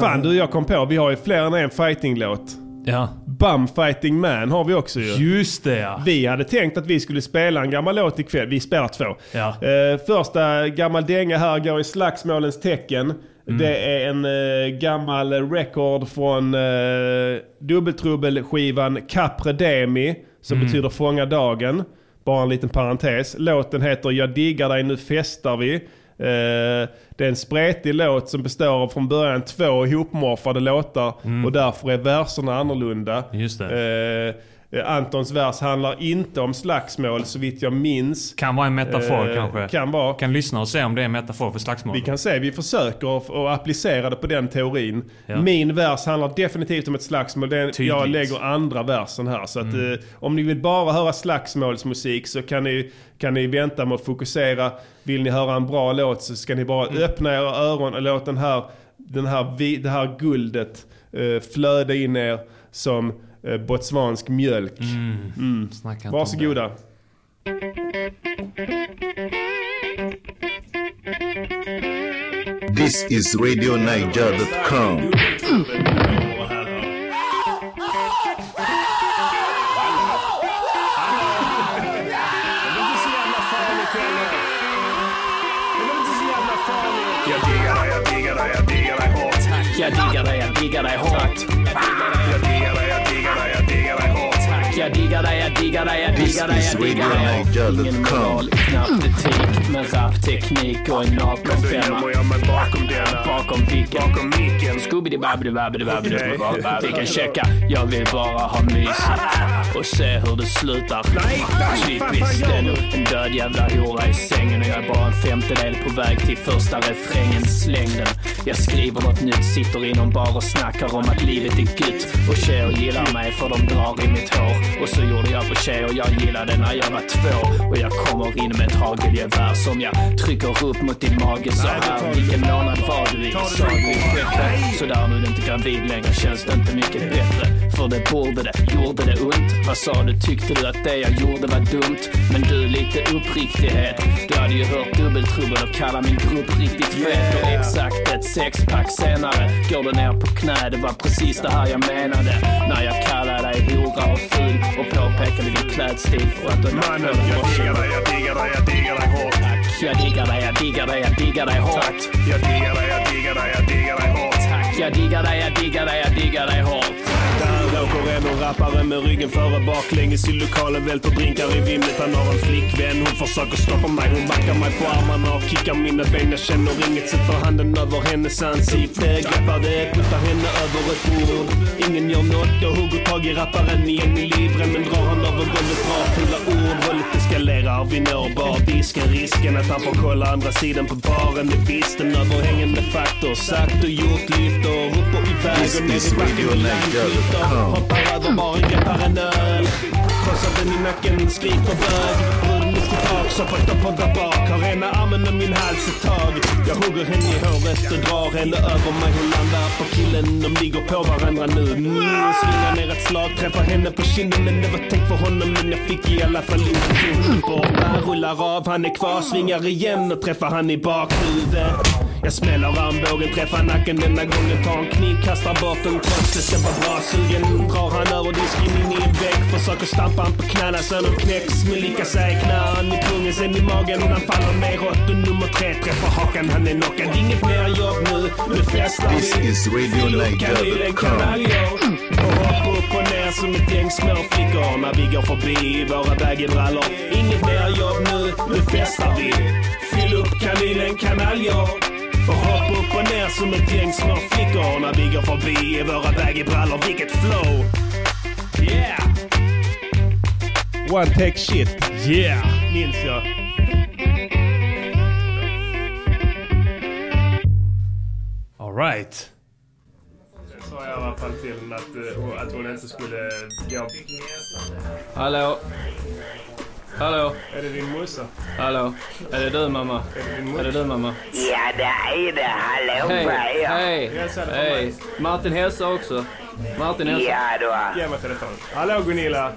Fan du, jag kom på, vi har ju fler än en fighting-låt. Ja. Bum Fighting Man har vi också ju. Just det ja. Vi hade tänkt att vi skulle spela en gammal låt ikväll. Vi spelar två. Ja. Eh, första gammal dänga här går i slagsmålens tecken. Mm. Det är en eh, gammal record från eh, dubbeltrubbelskivan Capre Demi. Som Mm. betyder Fånga dagen. Bara en liten parentes. Låten heter Jag diggar dig, nu festar vi. Eh, det är en spretig låt som består av från början två ihopmorfade låtar. Och därför är verserna annorlunda. Mm. Just det. Eh, Antons vers handlar inte om slagsmål så vitt jag minns. Kan vara en metafor Eh, kanske. Kan vara. Kan lyssna och se om det är en metafor för slagsmål. Vi kan se, vi försöker att- applicera det på den teorin. Ja. Min vers handlar definitivt om ett slagsmål. Är, jag. Mm. lägger andra versen här. Så att, eh, om ni vill bara höra slagsmålsmusik så kan ni, kan ni vänta med att fokusera. Vill ni höra en bra låt så ska ni bara Mm. öppna era öron och låta den här, den här, det här guldet eh, flöda in er som eh, botswansk mjölk. Mm. Snacka inte om det. Varsågoda. This is RadioNiger.com. Diggar dig, jag diggar dig, jag diggar dig hårt. Jag diggar dig, jag diggar dig hårt. Jag diggar dig, jag diggar dig, jag diggar dig hårt. Jag diggar dig, jag diggar dig, jag diggar dig, jag diggar dig. Ingen moral, knappt etik, men rapteknik och en naken Då femma. gömmer jag mig bakom denna. Bakom vilken? Bakom micken. scooby babbidi babbidi babbidi. Vi kan checka, jag vill bara ha mysigt och se hur det slutar. Typiskt, nog en död jävla hora i sängen och jag är bara en femtedel på väg till första refrängen. Släng den. Jag skriver något nytt, sitter i någon bar och snackar om att livet är gött och tjejer gillar mig för de drar i mitt hår. Och så gjorde jag på tjejer jag gillade när jag var två och jag kommer in med ett hagelgevär som jag trycker upp mot din mage så här. Vilken månad var du i? Sa du i sjätte? Så där nu är du inte gravid längre känns det inte mycket bättre. För det borde det, gjorde det ont? Vad sa du? Tyckte du att det jag gjorde var dumt? Men du, lite uppriktighet. Du hade ju hört dubbeltrubbel och kalla min grupp riktigt fet. Och exakt ett sexpack senare går du ner på knä. Det var precis det här jag menade. När jag kallade dig hora och ful och påpekade din klädstil för att du Mannen, jag diggar dig, jag diggar dig, jag diggar dig hårt. Jag diggar dig, jag diggar dig, jag diggar dig hårt. Tack. Jag diggar dig, jag diggar dig, jag diggar dig hårt. Tack. Jag diggar dig, jag diggar dig, jag diggar dig hårt. Åker en och rappare med ryggen före baklänges i lokalen, välter drinkar i vimlet. Han har en flickvän, hon försöker stoppa mig. Hon backar mig på armarna och kickar mina ben. Jag känner inget, sätter handen över hennes ansikte. Greppar det, puttar henne över ett bord. Ingen gör något, jag hugger tag i rapparen igen i livremmen. Drar han över golvet, drar fula ord. Våldet eskalerar, vi når bardisken. Risken att han får kolla andra sidan på baren. Det visste en överhängande faktor. Sagt och gjort lyfter, upp och iväg och ner i backen Hoppar över baren, greppar en öl. Krossar den i nacken, skriker bög. Bruden upp till tak, soppar upp och där bak. Har ena armen om min hals ett tag. Jag hugger henne i håret och drar henne över mig. Hon landar på killen, de ligger på varandra nu. Mm, svingar ner ett slag, träffar henne på kinden. Men det var tänkt för honom, men jag fick i alla fall inte till. Borta, rullar av, han är kvar, svingar igen och träffar han i bakhuvudet. Jag smäller armbågen, träffar nacken denna gången. Tar en kniv, kastar bort den att jag var bra sugen. Drar han över disken in i en vägg. Försöker stampa han på knäna så de knäcks. Men lika säger knä han i pungen, sen i magen. Han faller neråt och nummer tre träffar hakan. Han är knockad. Inget mer jobb nu. Nu festar This vi. is kanaljer. Och hoppar upp och ner som ett gäng småflickor när vi går förbi i våra baggybrallor. Inget mer jobb nu. Nu festar vi. Fyll upp kanylen kanaljer. Och hoppa upp och ner som ett gäng små flickor när vi går förbi i våra baggybrallor. Vilket flow! Yeah! One take shit. Yeah! Minns jag. Alright. Jag sa i alla fall till att, eh, att hon inte skulle gå... Hallå? Hallå? Är det din morsa? Hallå? Är det du mamma? Är det du mamma? Ja, det är det. Hallå Hej, er. hej, hej. Martin hälsar också. Martin hälsar. Ja då. Ge mig telefonen. Hallå Gunilla!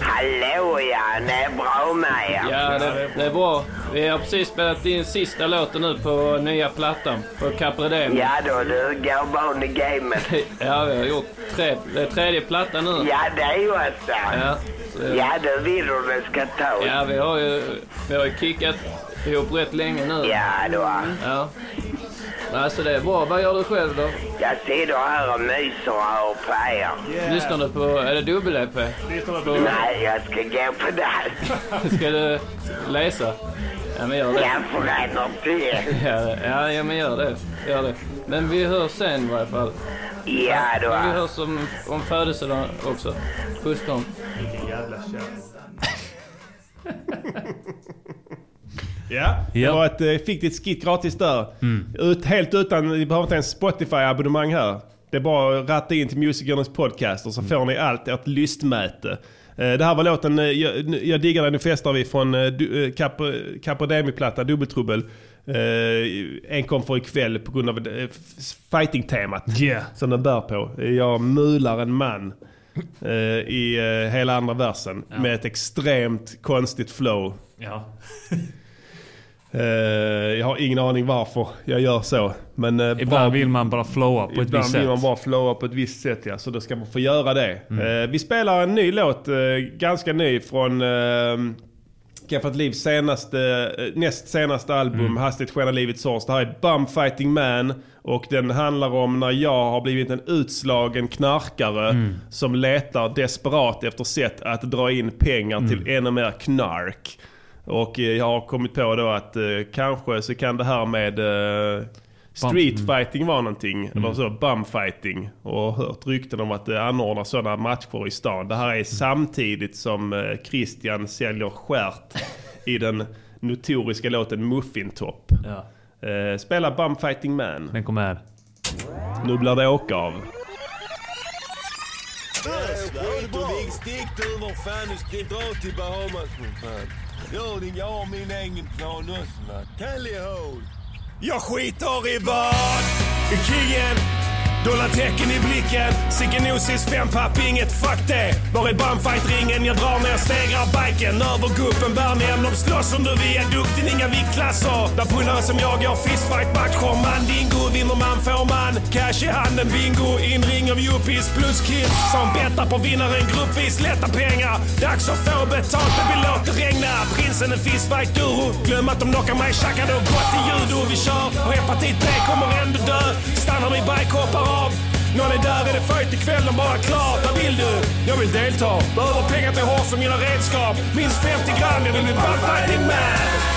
Hallå ja, det är bra med er. Ja, det, det är bra. Vi har precis spelat in sista låten nu på nya plattan. På Capredem. Ja då, du går barn i gamet. Ja, vi har gjort tre. Det är tredje plattan nu. Ja, det är ju. Ja, så Ja, du vill hur det ska ta. Ja, vi har ju, vi har ju kickat ihop rätt länge nu. Ja då. Ja. Alltså det är bra. Vad gör du själv då? Jag sitter här och myser och hör på er. Lyssnar du på, är det dubbel-EP? På- Nej, jag ska gå på dans. Ska du läsa? Ja men gör det. Jag bränner till. Ja, ja, ja men gör det. Gör det. Men vi hörs sen i varje fall. Ja då. Men vi hörs om, om födelsedagen också. Puss kram. Vilken jävla kärring. Ja, det Ja. var ett, eh, fick ditt skit gratis där. Ut, helt utan, ni behöver inte ens Spotify-abonnemang här. Det är bara att ratta in till Musikernas podcast och så får ni allt ert lystmäte. Eh, Det här var låten eh, Jag, jag diggar den, nu festar vi från Capodemi-platta, Dubbeltrubbel. En kom för ikväll på grund av fighting-temat Yeah. som den bär på. Jag mular en man i hela andra versen med ett extremt konstigt flow. Ja. Eh, jag har ingen aning varför jag gör så. Men eh, Ibland bra- vill man bara flowa på ett Ibland visst vill sätt. man bara flowa på ett visst sätt ja, så då ska man få göra det. Mm. Eh, vi spelar en ny låt, ganska ny från eh, Skaffat Livs senaste, näst senaste album, Mm. Hastigt skenar livets sårs. Det här är Bum Fighting Man och den handlar om när jag har blivit en utslagen knarkare Mm. som letar desperat efter sätt att dra in pengar Mm. till ännu mer knark. Och eh, jag har kommit på då att eh, kanske så kan det här med eh, street Mm. fighting vara någonting. Eller så, bum fighting. Och hört rykten om att det anordnas sådana matcher i stan. Det här är samtidigt som eh, Christian säljer skärt i den notoriska låten Muffintop. Ja. Eh, spela Bum Fighting Man. Den kommer här. Nu blir det åka av. Stick du var fan, du ska dra till Bahamas för fan. Jag har min egen plan också. Tally-ho! Jag skiter i vad Kingen Dollartecken i blicken Sigenosis fempapp, inget fuck det. Var är bandfight-ringen? Jag drar ner, stegrar biken. Över guppen, Värnhem De slåss om du är duktig, inga viktklasser. Där pullare som jag går fistfight-matcher Mandingo, vinner man får man Cash i handen, bingo Inring av yuppies plus kids. Som bettar på vinnaren gruppvis Lätta pengar. Dags att få betalt, baby låt det regna. Prinsen en fistfight duro Glöm att de knockar mig, Tjackar då och gått till judo. Vi kör och hepatit B kommer ändå dö. Stannar min bike, hoppar av någon är där, är det fight ikväll, de bara klart. Vad vill du? Jag vill delta. Behöver pengar till hår som mina redskap. Minst 50 gram, jag vill bli bullfighting man.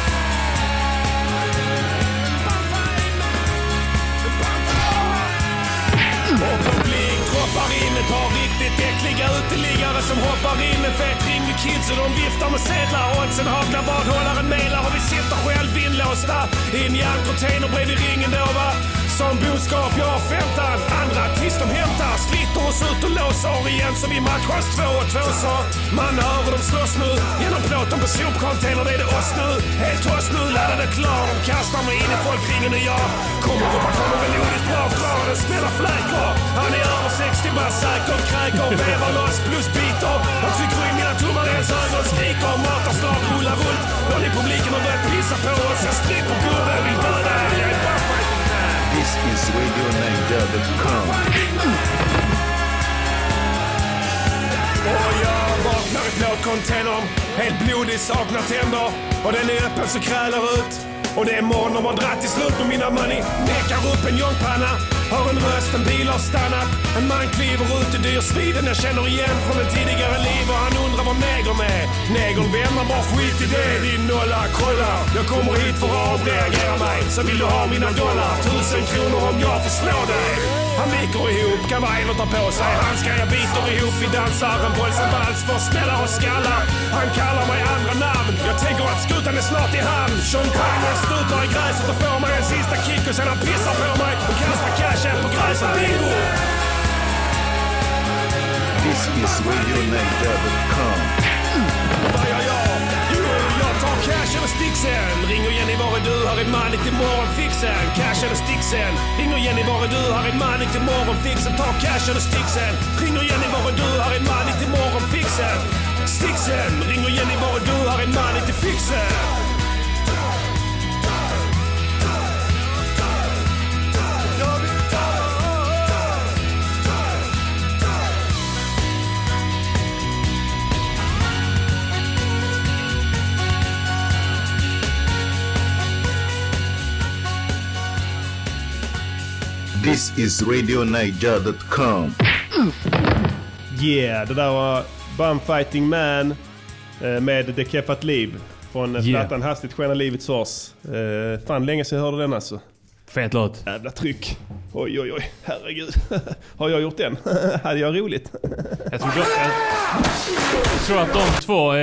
Och publik droppar in ett par riktigt äckliga uteliggare som hoppar in en fet ring med kids och de viftar med sedlar. Oddsen haglar badhållaren mejlar och vi sitter själv inlåsta i en järncontainer bredvid ringen då va. Som boskap, jag har femtan. Andra tills de hämtar. Sliter oss ut och låser igen så vi matchas två och två så. Man hör hur de slåss nu. Genom plåten på sopcontainern är det oss nu. Helt oss nu, laddade klar. De kastar mig in i folkringen och jag kommer upp och kommer melodiskt bra. Drar den spelar fläkor. Han är över 60 bara säker. Kräker, vevar loss plus biter. Han trycker in mina tummar i ens ögon. Skriker, matar slag, rullar runt. Någon i publiken har börjat pissa på oss. Jag stryper gubben, vill döda. This is RadioNiger.com. Och jag vaknar i blå containern, helt blodig, saknar tänder. Och den är öppen så krälar ut. Och det är morgon, de har dratt till slut med mina money. Nekar upp en jonkpanna. Hör en röst, en bil har stannat. En man kliver ut i dyrsviden jag känner igen från ett tidigare liv. Och han undrar vad negern är. Negern vänder bara skit i det, din nolla. Kolla, jag kommer hit för att avreagera mig. Så vill du ha mina dollar, tusen kronor om jag får slå dig. Han viker ihop, kavajen och tar på sig handskar. Jag biter ihop, vi dansar en boys vals för smällar och skallar. Han kallar mig andra namn. Jag tänker att skutan är snart i hamn. Champagne stutar i gräset och får mig en sista kick och sen han pissar på mig och kastar cashen på gräset. Bingo! This is RadioNiger.com cash eller sticksen. och Jenny, var är du? Här är Manik till morgonfixen. Cash eller sticksen. och Jenny, var är du? Här är Manik till morgonfixen. Ta cash eller sticksen. och Jenny, var är du? Här är Manik till morgonfixen. Sticksen. och Jenny, var är du? Här är Manik till fixen. This is RadioNiger.com. Yeah, det där var Bum Fighting Man eh, med The Keffat Liv. Från Yeah. yeah. plattan Hastigt skenar livets sårs. Eh, fan länge sedan jag hörde den alltså. Fet låt. Jävla tryck. Oj oj oj, herregud. Har jag gjort den? Hade jag roligt? Jag tror, jag, jag tror att de två eh,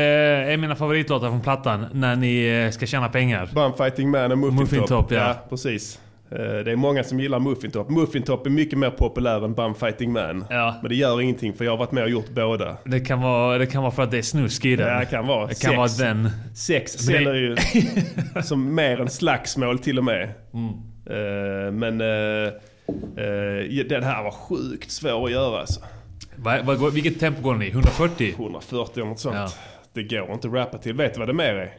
är mina favoritlåtar från plattan när ni eh, ska tjäna pengar. Bum Fighting Man och Muffin, Muffin Top. Top, ja. precis. Eh, Det är många som gillar Muffin Top. Muffin Top är mycket mer populär än Bum Fighting Man. Ja. Men det gör ingenting för jag har varit med och gjort båda. Det kan vara, det kan vara för att det är snusk i den. Ja, det kan vara. Det kan Sex. vara den. Sex Men det- säljer ju som mer än slagsmål till och med. Mm. Eh, men eh, den här var sjukt svår att göra alltså. Va, va, går- vilket tempo går den i? 140? 140 eller något sånt. Ja. Det går inte att rappa till. Vet du vad det mer är?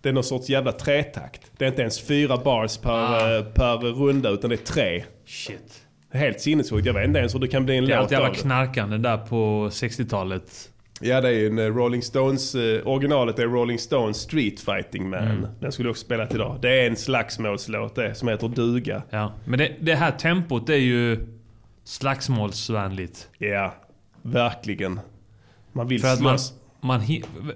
Det är någon sorts jävla tretakt. Det är inte ens fyra bars per, Ah. eh, per runda utan det är tre. Shit. Helt sinnessjukt. Jag vet inte ens hur det kan bli en Det är låt allt jävla knarkande där på 60-talet. Ja, det är ju en eh, Rolling Stones, eh, originalet är Rolling Stones Street Fighting Man. Mm. Den skulle också spela idag. Det är en slagsmålslåt det, som heter Duga. Ja, men det, det här tempot är ju slagsmålsvänligt. Ja, verkligen. Man vill För slåss. Man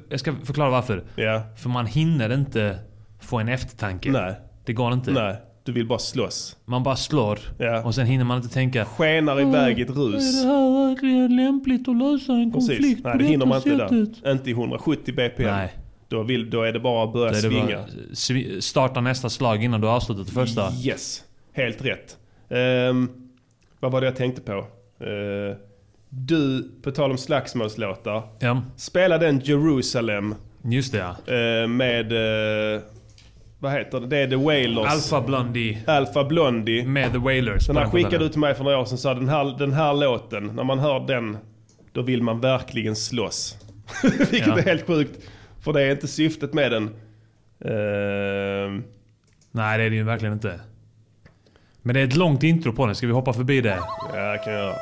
Jag ska förklara varför. Ja. För man hinner inte få en eftertanke. Nej. Det går inte. Nej, du vill bara slåss. Man bara slår Ja. och sen hinner man inte tänka. Skenar iväg i ett rus. Är det här verkligen lämpligt att lösa en Precis. konflikt Nej, det hinner man inte där. Inte i 170 BPM. Nej. Då, vill, då är det bara att börja svinga. bara, starta nästa slag innan du har avslutat det första. Yes, helt rätt. Ehm, vad var det jag tänkte på? Eh, du, på tal om slagsmålslåtar. Ja. Spela den Jerusalem Just det ja. eh, med... eh, vad heter det? Det är The Wailers. Alpha Blondie. Alpha Blondie. Med The Wailers. Den här skickade du till mig för några år sedan. Sa den här, den här låten, när man hör den, då vill man verkligen slåss. Vilket Ja. är helt sjukt. För det är inte syftet med den. Ehm, Nej det är det ju verkligen inte. Men det är ett långt intro på den. Ska vi hoppa förbi det? ja, kan jag göra.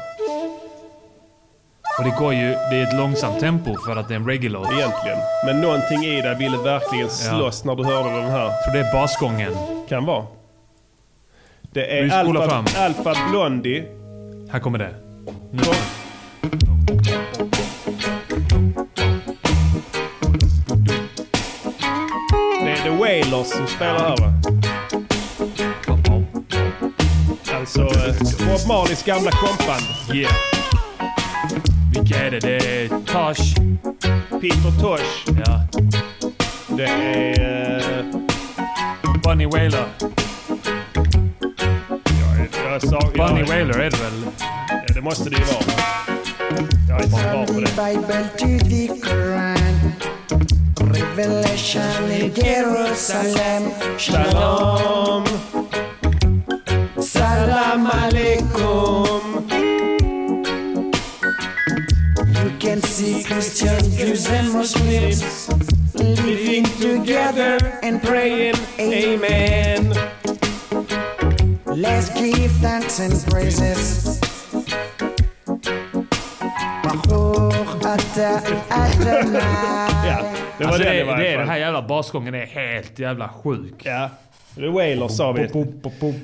Och det går ju... Det är ett långsamt tempo för att det är en reggae-låt. Egentligen. Men någonting i dig ville verkligen slåss när du hörde den här. Jag tror det är basgången. Kan vara. Det är fram. Alpha Blondie. Här kommer det. Nu. Det är The Wailers som spelar här va? Alltså eh, Bob Marleys gamla kompband. Yeah. Vilka är det? Det är Tosh. Peter Tosh. Ja. Det är... eh, Bunny Wailer. Jag, jag sa, Bunny jag, Wailer är det väl? Ja, det måste det ju vara. Jag är inte så bra på det. Bible to the Quran. Revelation in Jerusalem. Shalom. Salam alaikum. See Christians, Jews, and Muslims living together and praying, Amen. Let's give thanks and praises. Ja, det var Alltså det, det är fall. den här jävla basgången är helt jävla sjuk. Ja. The Wailers sa vi.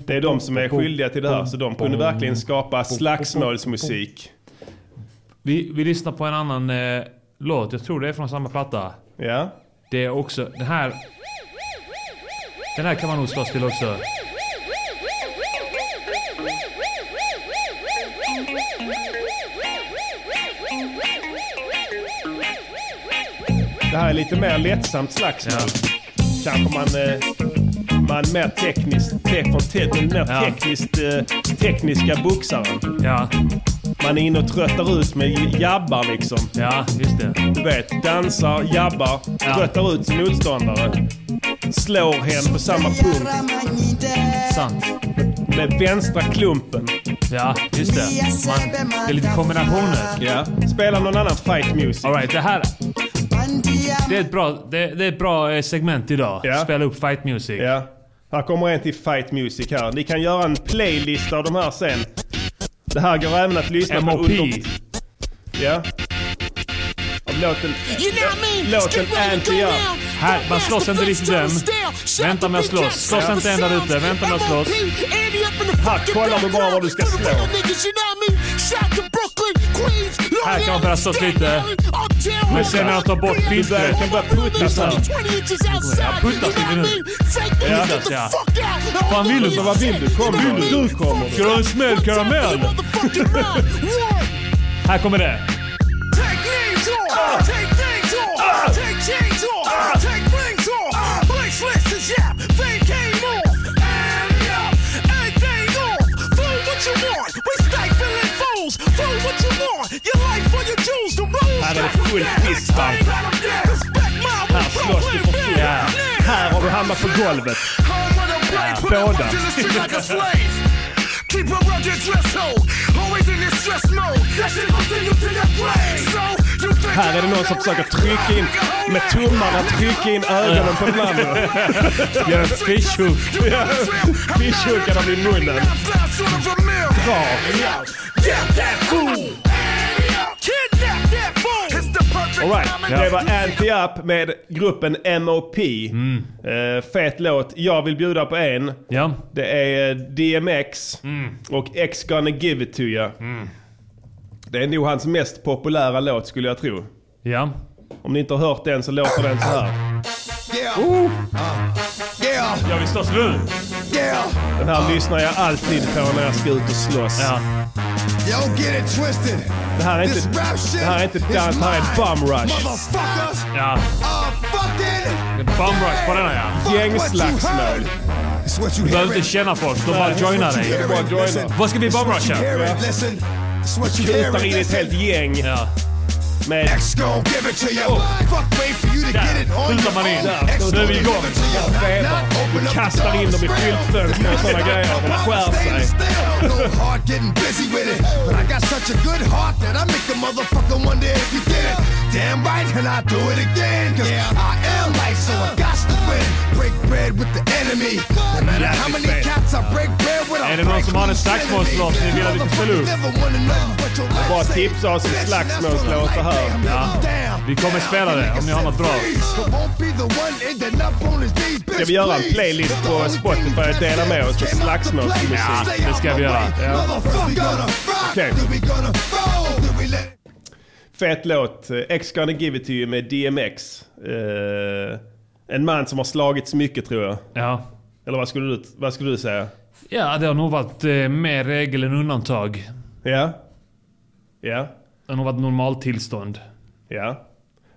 Det är de som är skyldiga till det här. Så de kunde verkligen skapa slagsmålsmusik. Vi, vi lyssnar på en annan eh, låt. Jag tror det är från samma platta. Ja. Det är också... Den här... Den här kan man nog slåss till också. Det här är lite mer lättsamt slagsmål. Kanske man... Eh, man mer tekniskt... Te, från te, den mer Ja. tekniskt, eh, tekniska boxaren. Ja. Man är inne och tröttar ut med jabbar liksom. Ja, just det. Du vet, dansar, jabbar, Ja. tröttar ut sin motståndare. Slår hen på samma punkt. Sant. Med vänstra klumpen. Ja, just det. Man, det är lite kombinationer. Ja. Spela någon annan fight music. Alright, det här... Det är ett bra, det, det är ett bra eh, segment idag. Ja. Spela upp fight music. Ja. Här kommer en till fight music här. Ni kan göra en playlist av de här sen. Det här går även att lyssna på under... Ja. Av låten... Låten Anti Up. Här, man slåss inte riktigt än. Vänta med att slåss. Slåss inte än där ute. Vänta med att slåss. Här kollar du bara vad du ska slå. Här kan man börja slåss lite. Men sen när jag tar bort filtret. kan börja puttas här. Ja, puttas lite nu. Puttas ja. Fan vill du? Så vad vill du? Kom vill du? Du kommer. Ska du ha en smäll karamell? Här kommer det. Här är det full fistbump. Här slåss du för fullt. Ja. Här har du hamnat på golvet. Båda. Keep a rugged dress code, always in this stress mode. That shit continue to your grave. So you think Här är det någon som försöker trycka in med tummarna trycka in ögonen på den andra. Gör en fishhook. Ja, Fishhookar dem i munnen. Dra. Get that fool! All right. Det var Anti Up med gruppen MOP. Eh, fet låt. Jag vill bjuda på en. Ja. Det är eh, DMX och X gonna give it to you. Det är nog hans mest populära låt skulle jag tro. Ja. Om ni inte har hört den så låter den så här. Yeah. Uh, yeah. Jag vill slåss nu. Yeah. Den här lyssnar jag alltid på när jag ska ut och slåss. Twisted. Det här är inte, This rap shit det här är inte is dans, det här är bum rush. Motherfuckers. Ja. Bum rush på denna ja. Gängslagsmål. Du behöver inte känna folk, de bara joinar dig. Vad ska vi you hear. Kutar in ett helt gäng. Ja. Med... X gon' give it to you. Fuck wait for you to get it on your man in. Då är vi igång. the Kastar in dem i skyltfönster och sådana grejer. De skär sig. Hard getting busy with it. But I got such a good heart that I make the motherfucker wonder if you get it. Damn right, and I do it again. Cause I am light, so I got to win. Break bread with the enemy. No matter how many cats I break bread with, Är det någon som har en slagsmålslåt ni vill att vi ska spela upp? Bara tipsa oss om slagsmålslåtar här. Ja. Vi kommer spela det om ni har något bra. Ska vi göra en playlist på Spotify och dela med oss av slagsmålsmusik? Ja, det ska vi göra. Ja. Okej. Fet låt. X gonna give it to you med DMX. Eh, en man som har slagits mycket tror jag. Ja. Eller vad skulle du, vad skulle du säga? Ja, det har nog varit eh, mer regel än undantag. Ja. Ja. Det har nog varit normaltillstånd. Ja.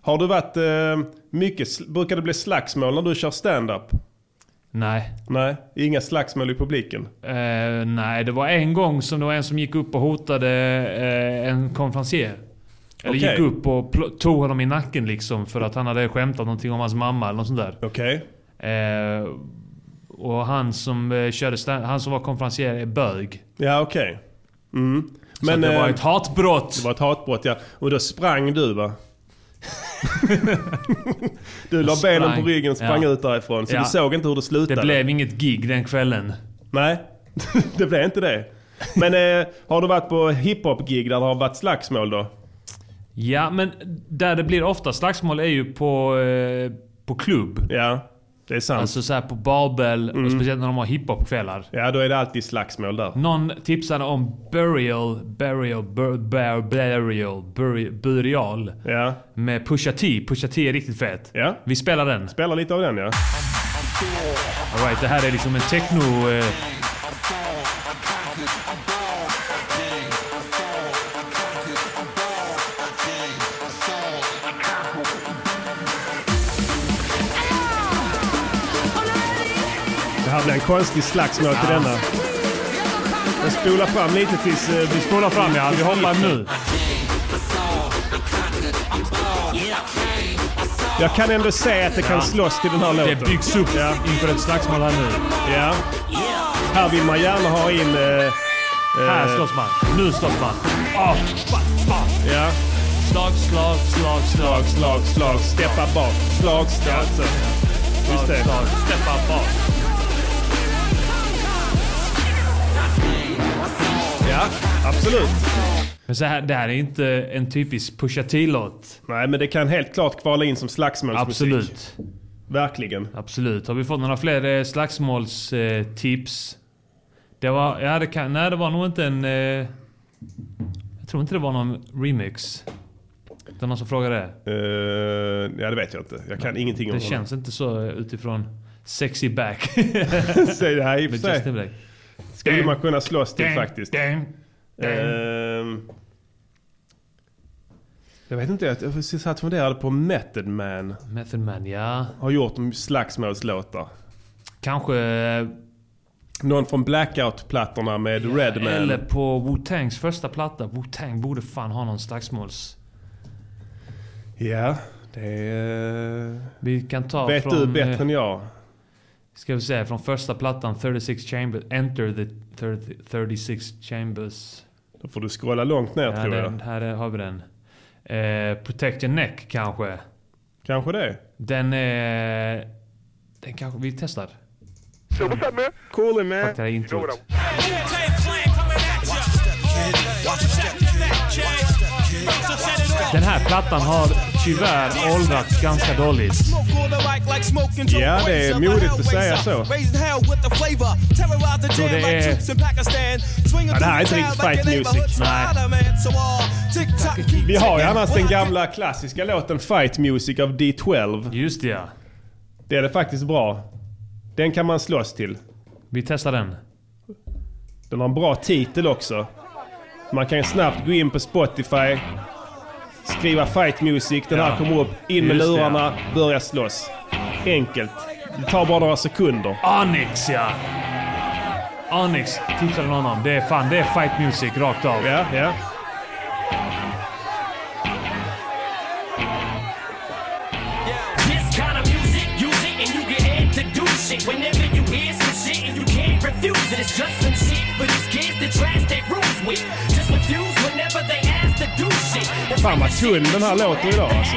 Har du varit eh, mycket, brukar det bli slagsmål när du kör stand-up? Nej. Nej, inga slagsmål i publiken. Eh, nej, det var en gång som det var en som gick upp och hotade eh, en konferencier. Eller Okej. gick upp och tog honom i nacken liksom för att han hade skämtat någonting om hans mamma eller något sånt där. Okej. Eh, och han som eh, körde han som var konferencier är bög. Ja, okej. Mm. Så att det var eh, ett hatbrott. Det var ett hatbrott, ja. Och då sprang du va? du la benen på ryggen och sprang Ja. ut därifrån. Så Ja. du såg inte hur det slutade? Det blev inget gig den kvällen. Nej, det blev inte det. Men eh, har du varit på hiphop-gig där det har varit slagsmål då? Ja, men där det blir ofta slagsmål är ju på, eh, på klubb. Ja, det är sant. Alltså så här på Babel, och speciellt när de har hiphop-kvällar. Ja, då är det alltid slagsmål där. Någon tipsade om Burial, Burial, bur, bur, Burial, buri, Burial. Ja. Med Pusha T. Pusha T är riktigt fet. Ja. Vi spelar den. Spelar lite av den ja. All right, det här är liksom en techno... Eh, här blir en konstig slagsmål till denna. Jag spolar fram lite tills... Eh, vi spolar fram ja, vi hoppar nu. Jag kan ändå se att det kan slåss till den här låten. Det byggs upp inför ett slagsmål här nu. Ja. Här vill man gärna ha in... Eh, Här eh, slåss man. Nu slåss man. Ah, ba, ba. Ja. Slag, slag, slag, slag, slag, slag. Steppa bak. Slag, slag. Så. Just det. slag. Steppa bak. Ja, absolut. Men så här, det här är inte en typisk Pusha T-låt. Nej, men det kan helt klart kvala in som slagsmålsmusik. Absolut. Verkligen. Absolut. Har vi fått några fler eh, slagsmålstips? Det var... Ja, det kan... Nej, det var nog inte en... Eh, jag tror inte det var någon remix. Det var någon som frågade det. Uh, ja, det vet jag inte. Jag kan ingenting om Det honom. känns inte så utifrån Sexy Back. Säg det här i och för sig. Skulle man kunna slåss till faktiskt. Ehm, jag vet inte, jag satt och funderade på Method Man. Method Man, ja. Har gjort slagsmålslåtar. Kanske... eh, Någon från Blackout-plattorna med Redman. Eller på Wu-Tangs första platta. Wu-Tang borde fan ha någon slagsmåls... Ja, det är... Vi kan ta Vet från... du bättre eh, än jag? Ska vi säga från första plattan 36 Chambers, Enter the 30, 36 Chambers. Då får du scrolla långt ner Ja, tror jag. den, här är- har vi den. Eh, Protect your neck kanske. Kanske det. Den är... Den kanske... Vi testar. So what's up, man? Fuck det här introt. Den här plattan har tyvärr åldrats ganska dåligt. Ja, det är modigt att säga så. Så det är... Ja, det här är inte riktigt fight music. Nej. Vi har ju annars den gamla klassiska låten Fight Music av D12. Just det ja. Det är det faktiskt bra. Den kan man slåss till. Vi testar den. Den har en bra titel också. Man kan snabbt gå in på Spotify, skriva Fight Music, den här Ja, kommer upp, in med just det, lurarna, börja slåss. Enkelt. Det tar bara några sekunder. Onyx ja! Onyx tipsade någon om. Det är fan, det är fight music rakt av. Ja, ja. Whenever you hear some shit and you can't refuse it, it's just some shit for these kids to trash their rules with. Just refuse Fan vad tunn den här låter idag alltså.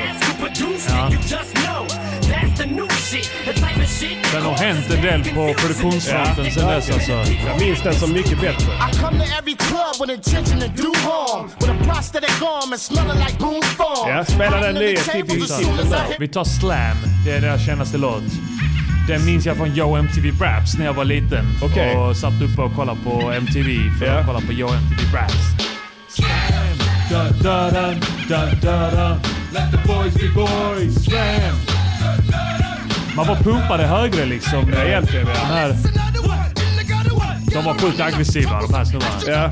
Ja. it, you just know. That's the new shit. The type of shit Den har hänt en del på produktionsfronten sen dess alltså. Jag minns den som mycket bättre. I come to every club with intention to do harm. With a prosthetic arm and smelling like Boone's farm. Ja, spela den nya där. Vi tar Slam. Det är deras kändaste låt. Den minns jag från Yo MTV Raps när jag var liten. Okej. Och satt uppe och kollade på MTV för Ja. att kolla på Yo MTV Raps. Da, da, da, da, da, da. Let the boys be boys. Slam. Man var pumpade högre liksom. Ja, egentligen ja. Här... De var fullt aggressiva de här snubbarna. Ja.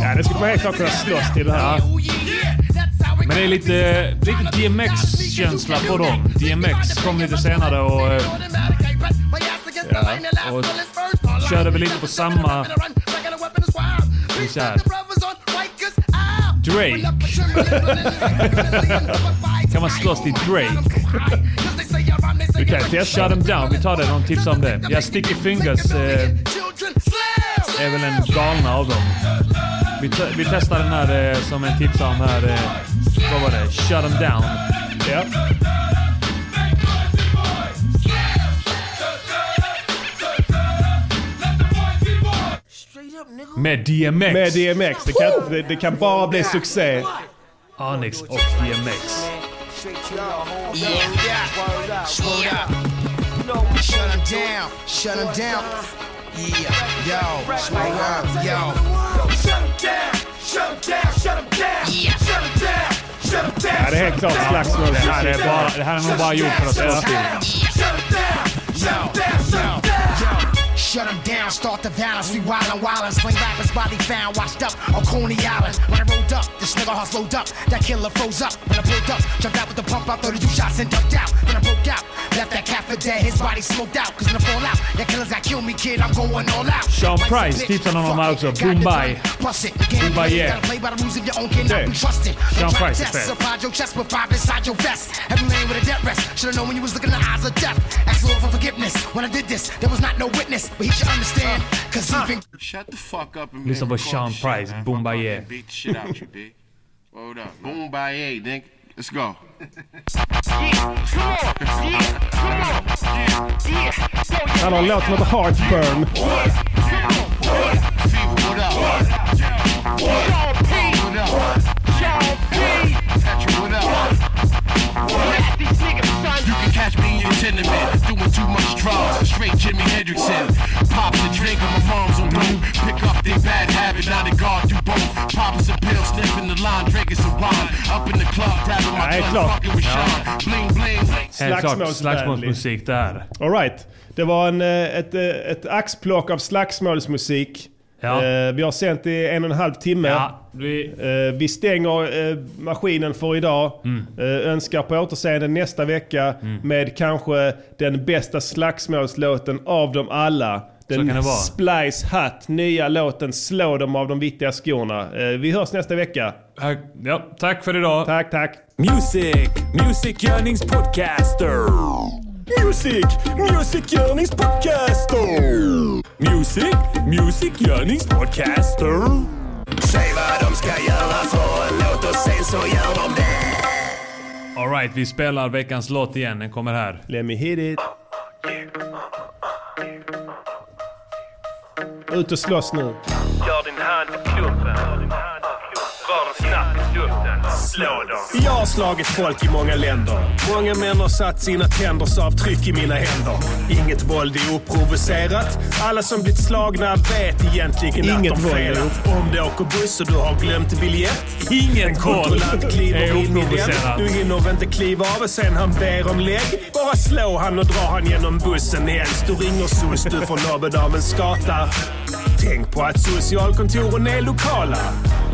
Ja, det skulle man helt klart kunna slåss till det här. Men det är lite, lite DMX-känsla på dem. DMX kom lite senare och... eh, Och körde väl lite på samma... Vi säga, Drake. kan man slåss till Drake? Du kan testa. Shut them down. Vi tar det. De tipsar om det. Ja, Sticky Fingers eh, är väl en galna av dem. Vi, vi testar den här eh, som en tipsar om här. Eh, vad var det? Shut them down. Ja. Med DMX. Med DMX. Det kan, det, det kan bara bli succé. Onyx och DMX. Ja, det är helt klart slagsmål. Det här är, bara, det här är nog bara gjort för att till. Shut 'em down, start the violence, we wildin', wildin', swing rappers, body found, washed up on Coney Island. When I rolled up, this nigga heart slowed up, that killer froze up. When I pulled up, jumped out with the pump out, 32 shots and ducked out. Then I broke out, left that cat for dead, his body smoked out. Cause when I fall out, that killers got kill me, kid, I'm going all out. Sean Price någon om här. Boom bye. Bust it, game Boom bye, yeah. play by the rules of your own, cannot be trusted. Sean Price test, surprise your chest with five inside your vest. Every lane with a death rest, should've known when you was looking in the eyes of death. Ask Lord for forgiveness. When I did this, there was not no witness, but he should understand. Cause even Shut the fuck up and Lyssna på and record Sean the shit, Price, man. Boom Fuck Bye off Yeah. and Beat the shit out you, bitch. Hold up. Boom by A, nigga. Let's go. Han har en låt som heter Heartburn. You can catch me in your tenement, doing too much drugs, straight Jimi Hendrixin. Pops a drink and my mom's on blue. Pick up their bad habit, now they guard do both. Pops a pill, sniffing the line, drinking some wine. Up in the club, grabbing my Nej, gun, fucking with Sean. Bling bling. Helt klart Slagsmålsvänlig. slagsmålsmusik där. All right. Det var en, eh, ett, eh, ett axplock av slagsmålsmusik. Ja. Eh, Vi har sänt i en och en halv timme. Ja, vi... Eh, Vi stänger eh, maskinen för idag. Mm. Önskar på återseende nästa vecka med kanske den bästa slagsmålslåten av dem alla. Så kan det Den vara. Splice Hut, nya låten Slå dem av de viktiga skorna. Vi hörs nästa vecka. Ja, tack för idag. Tack, tack. Music, musikgörningspodcaster. Music, musikgörningspodcaster. Music, musikgörningspodcaster. Säg vad de ska göra för en låt och sen så gör de det. Alright, vi spelar veckans låt igen. Den kommer här. Let me hit it. Ut och slåss nu. Gör din hand i klumpen. Den. Slå dem. Jag har slagit folk i många länder. Många män har satt sina tänders avtryck i mina händer. Inget våld är oprovocerat. Alla som blivit slagna vet egentligen Inget att de felat. Om du åker buss och du har glömt biljett. Inget en kontrollant kliver är in i den. oprovocerat. Du hinner inte kliva av och sen han ber om lägg. Bara slå han och dra han genom bussen helst. Du ringer SOS, du får Nobedamens gata. Tänk på att socialkontoren är lokala.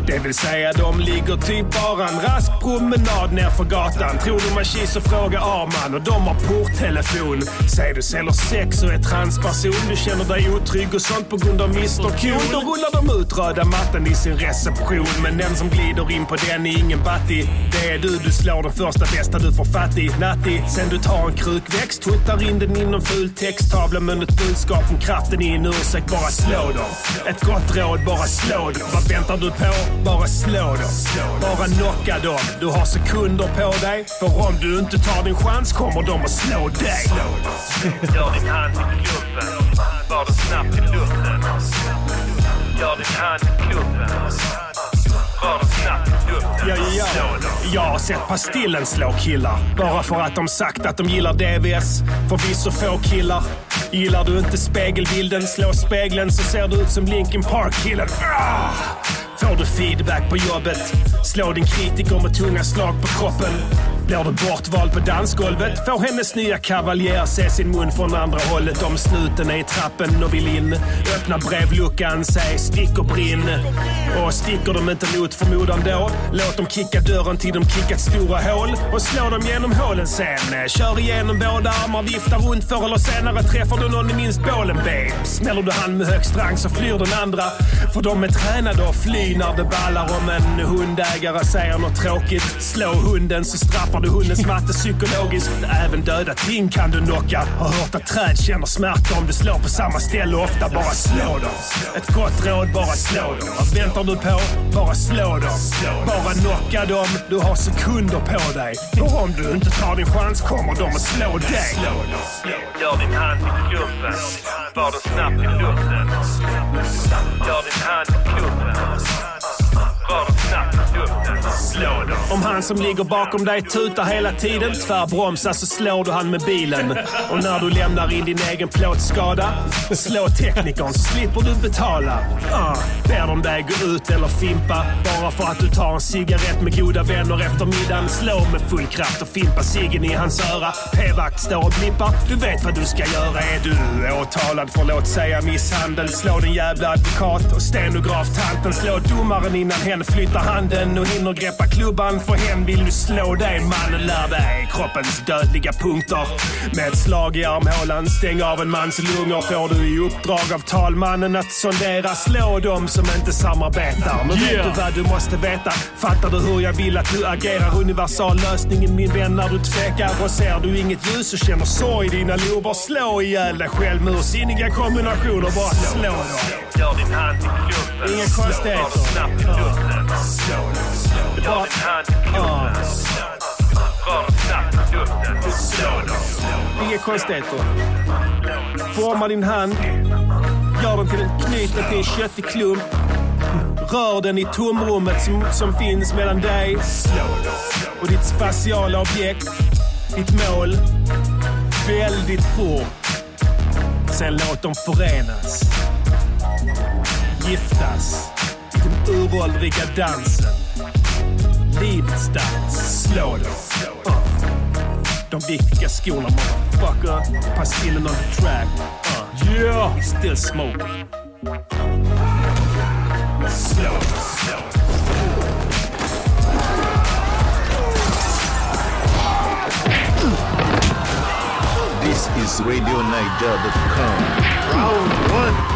Det vill säga de ligger typ bara en rask promenad ner för gatan. Tror du man kis och frågar Arman och de har porttelefon. Säg du säljer sex och är transperson. Du känner dig otrygg och sånt på grund av Mr Cool. Då rullar de ut röda mattan i sin reception. Men den som glider in på den är ingen batti. Det är du, du slår den första bästa du får fatt i. Natti. Sen du tar en krukväxt, tuttar in den inom ful texttavla med ett budskap om kraften i en ursäkt. Bara slå dem. Ett gott råd, bara slå dem. Vad väntar du på? Bara slå dem. Bara knocka dem. Du har sekunder på dig. För om du inte tar din chans kommer de att slå dig. Gör din hand i klubben Var den snabbt i luften. Gör din hand i klubben Ja, ja, ja. Jag har sett Pastillen slå killar. Bara för att de sagt att de gillar DVS. Förvisso få killar. Gillar du inte spegelbilden, slå spegeln så ser du ut som Linkin Park-killen. Ah! Får du feedback på jobbet? Slå din kritiker med tunga slag på kroppen. Blir du bortvald på dansgolvet får hennes nya kavaljer se sin mun från andra hållet om snuten är i trappen och vill in. Öppna brevluckan, säg stick och brinn. Och sticker de inte mot förmodan då, låt dem kicka dörren till de kickat stora hål och slå dem genom hålen sen. Kör igenom båda armar, vifta runt förr eller senare träffar du någon i minst bålen babe. Smäller du hand med högst rang så flyr den andra. För de är tränade att fly när det ballar om en hundägare säger något tråkigt. Slå hunden så straffar du hundens matte psykologiskt. Även döda ting kan du knocka. Har hört att träd känner smärta om du slår på samma ställe ofta. Bara slå dem. Ett gott råd, bara slå dem. Vad väntar du på? Bara slå dem. Bara knocka dem. Du har sekunder på dig. För om du inte tar din chans kommer de att slå dig. Gör din hand i klumpen. Var den snabbt i luften. Gör din hand i klumpen. Om han som ligger bakom dig tutar hela tiden, tvärbromsa så slår du han med bilen. Och när du lämnar in din egen plåtskada, slå teknikern så slipper du betala. Uh, ber de dig gå ut eller fimpa, bara för att du tar en cigarett med goda vänner efter middagen. Slå med full kraft och fimpa ciggen i hans öra. P-vakt står och blippar, du vet vad du ska göra. Är du åtalad för låt säga misshandel, slå din jävla advokat och stenograftanten. Slå domaren innan hen flyttar handen och hinner greppa klubban. För hen vill du slå dig, mannen lär dig kroppens dödliga punkter. Med ett slag i armhålan, stäng av en mans lungor får du i uppdrag av talmannen att sondera. Slå dem som inte samarbetar. Men vet Yeah. du vad du måste veta? Fattar du hur jag vill att du agerar? Universal lösningen min vän när du tvekar. Och ser du inget ljus och känner sorg i dina lober. Slå ihjäl dig själv med ursinniga kombinationer. Bara slå dem. Gör din hand i klumpen. Inga konstigheter snabbt i luften. Gör din hand i klumpen. Rör den snabbt i luften. Slå dem. Inga konstigheter. Forma din hand. Gör den till en, knyt den till en köttig klump. Rör den i tomrummet som, som finns mellan dig och ditt spatiala objekt, ditt mål, väldigt fort. Sen låt dem förenas, giftas den uråldriga dansen. Livets dans, slå dem. Uh. De viktiga skorna motherfucker. Pastillen on the track. Uh. Yeah! We still smoking. Slow, slow. This is RadioNiger.com. Round one.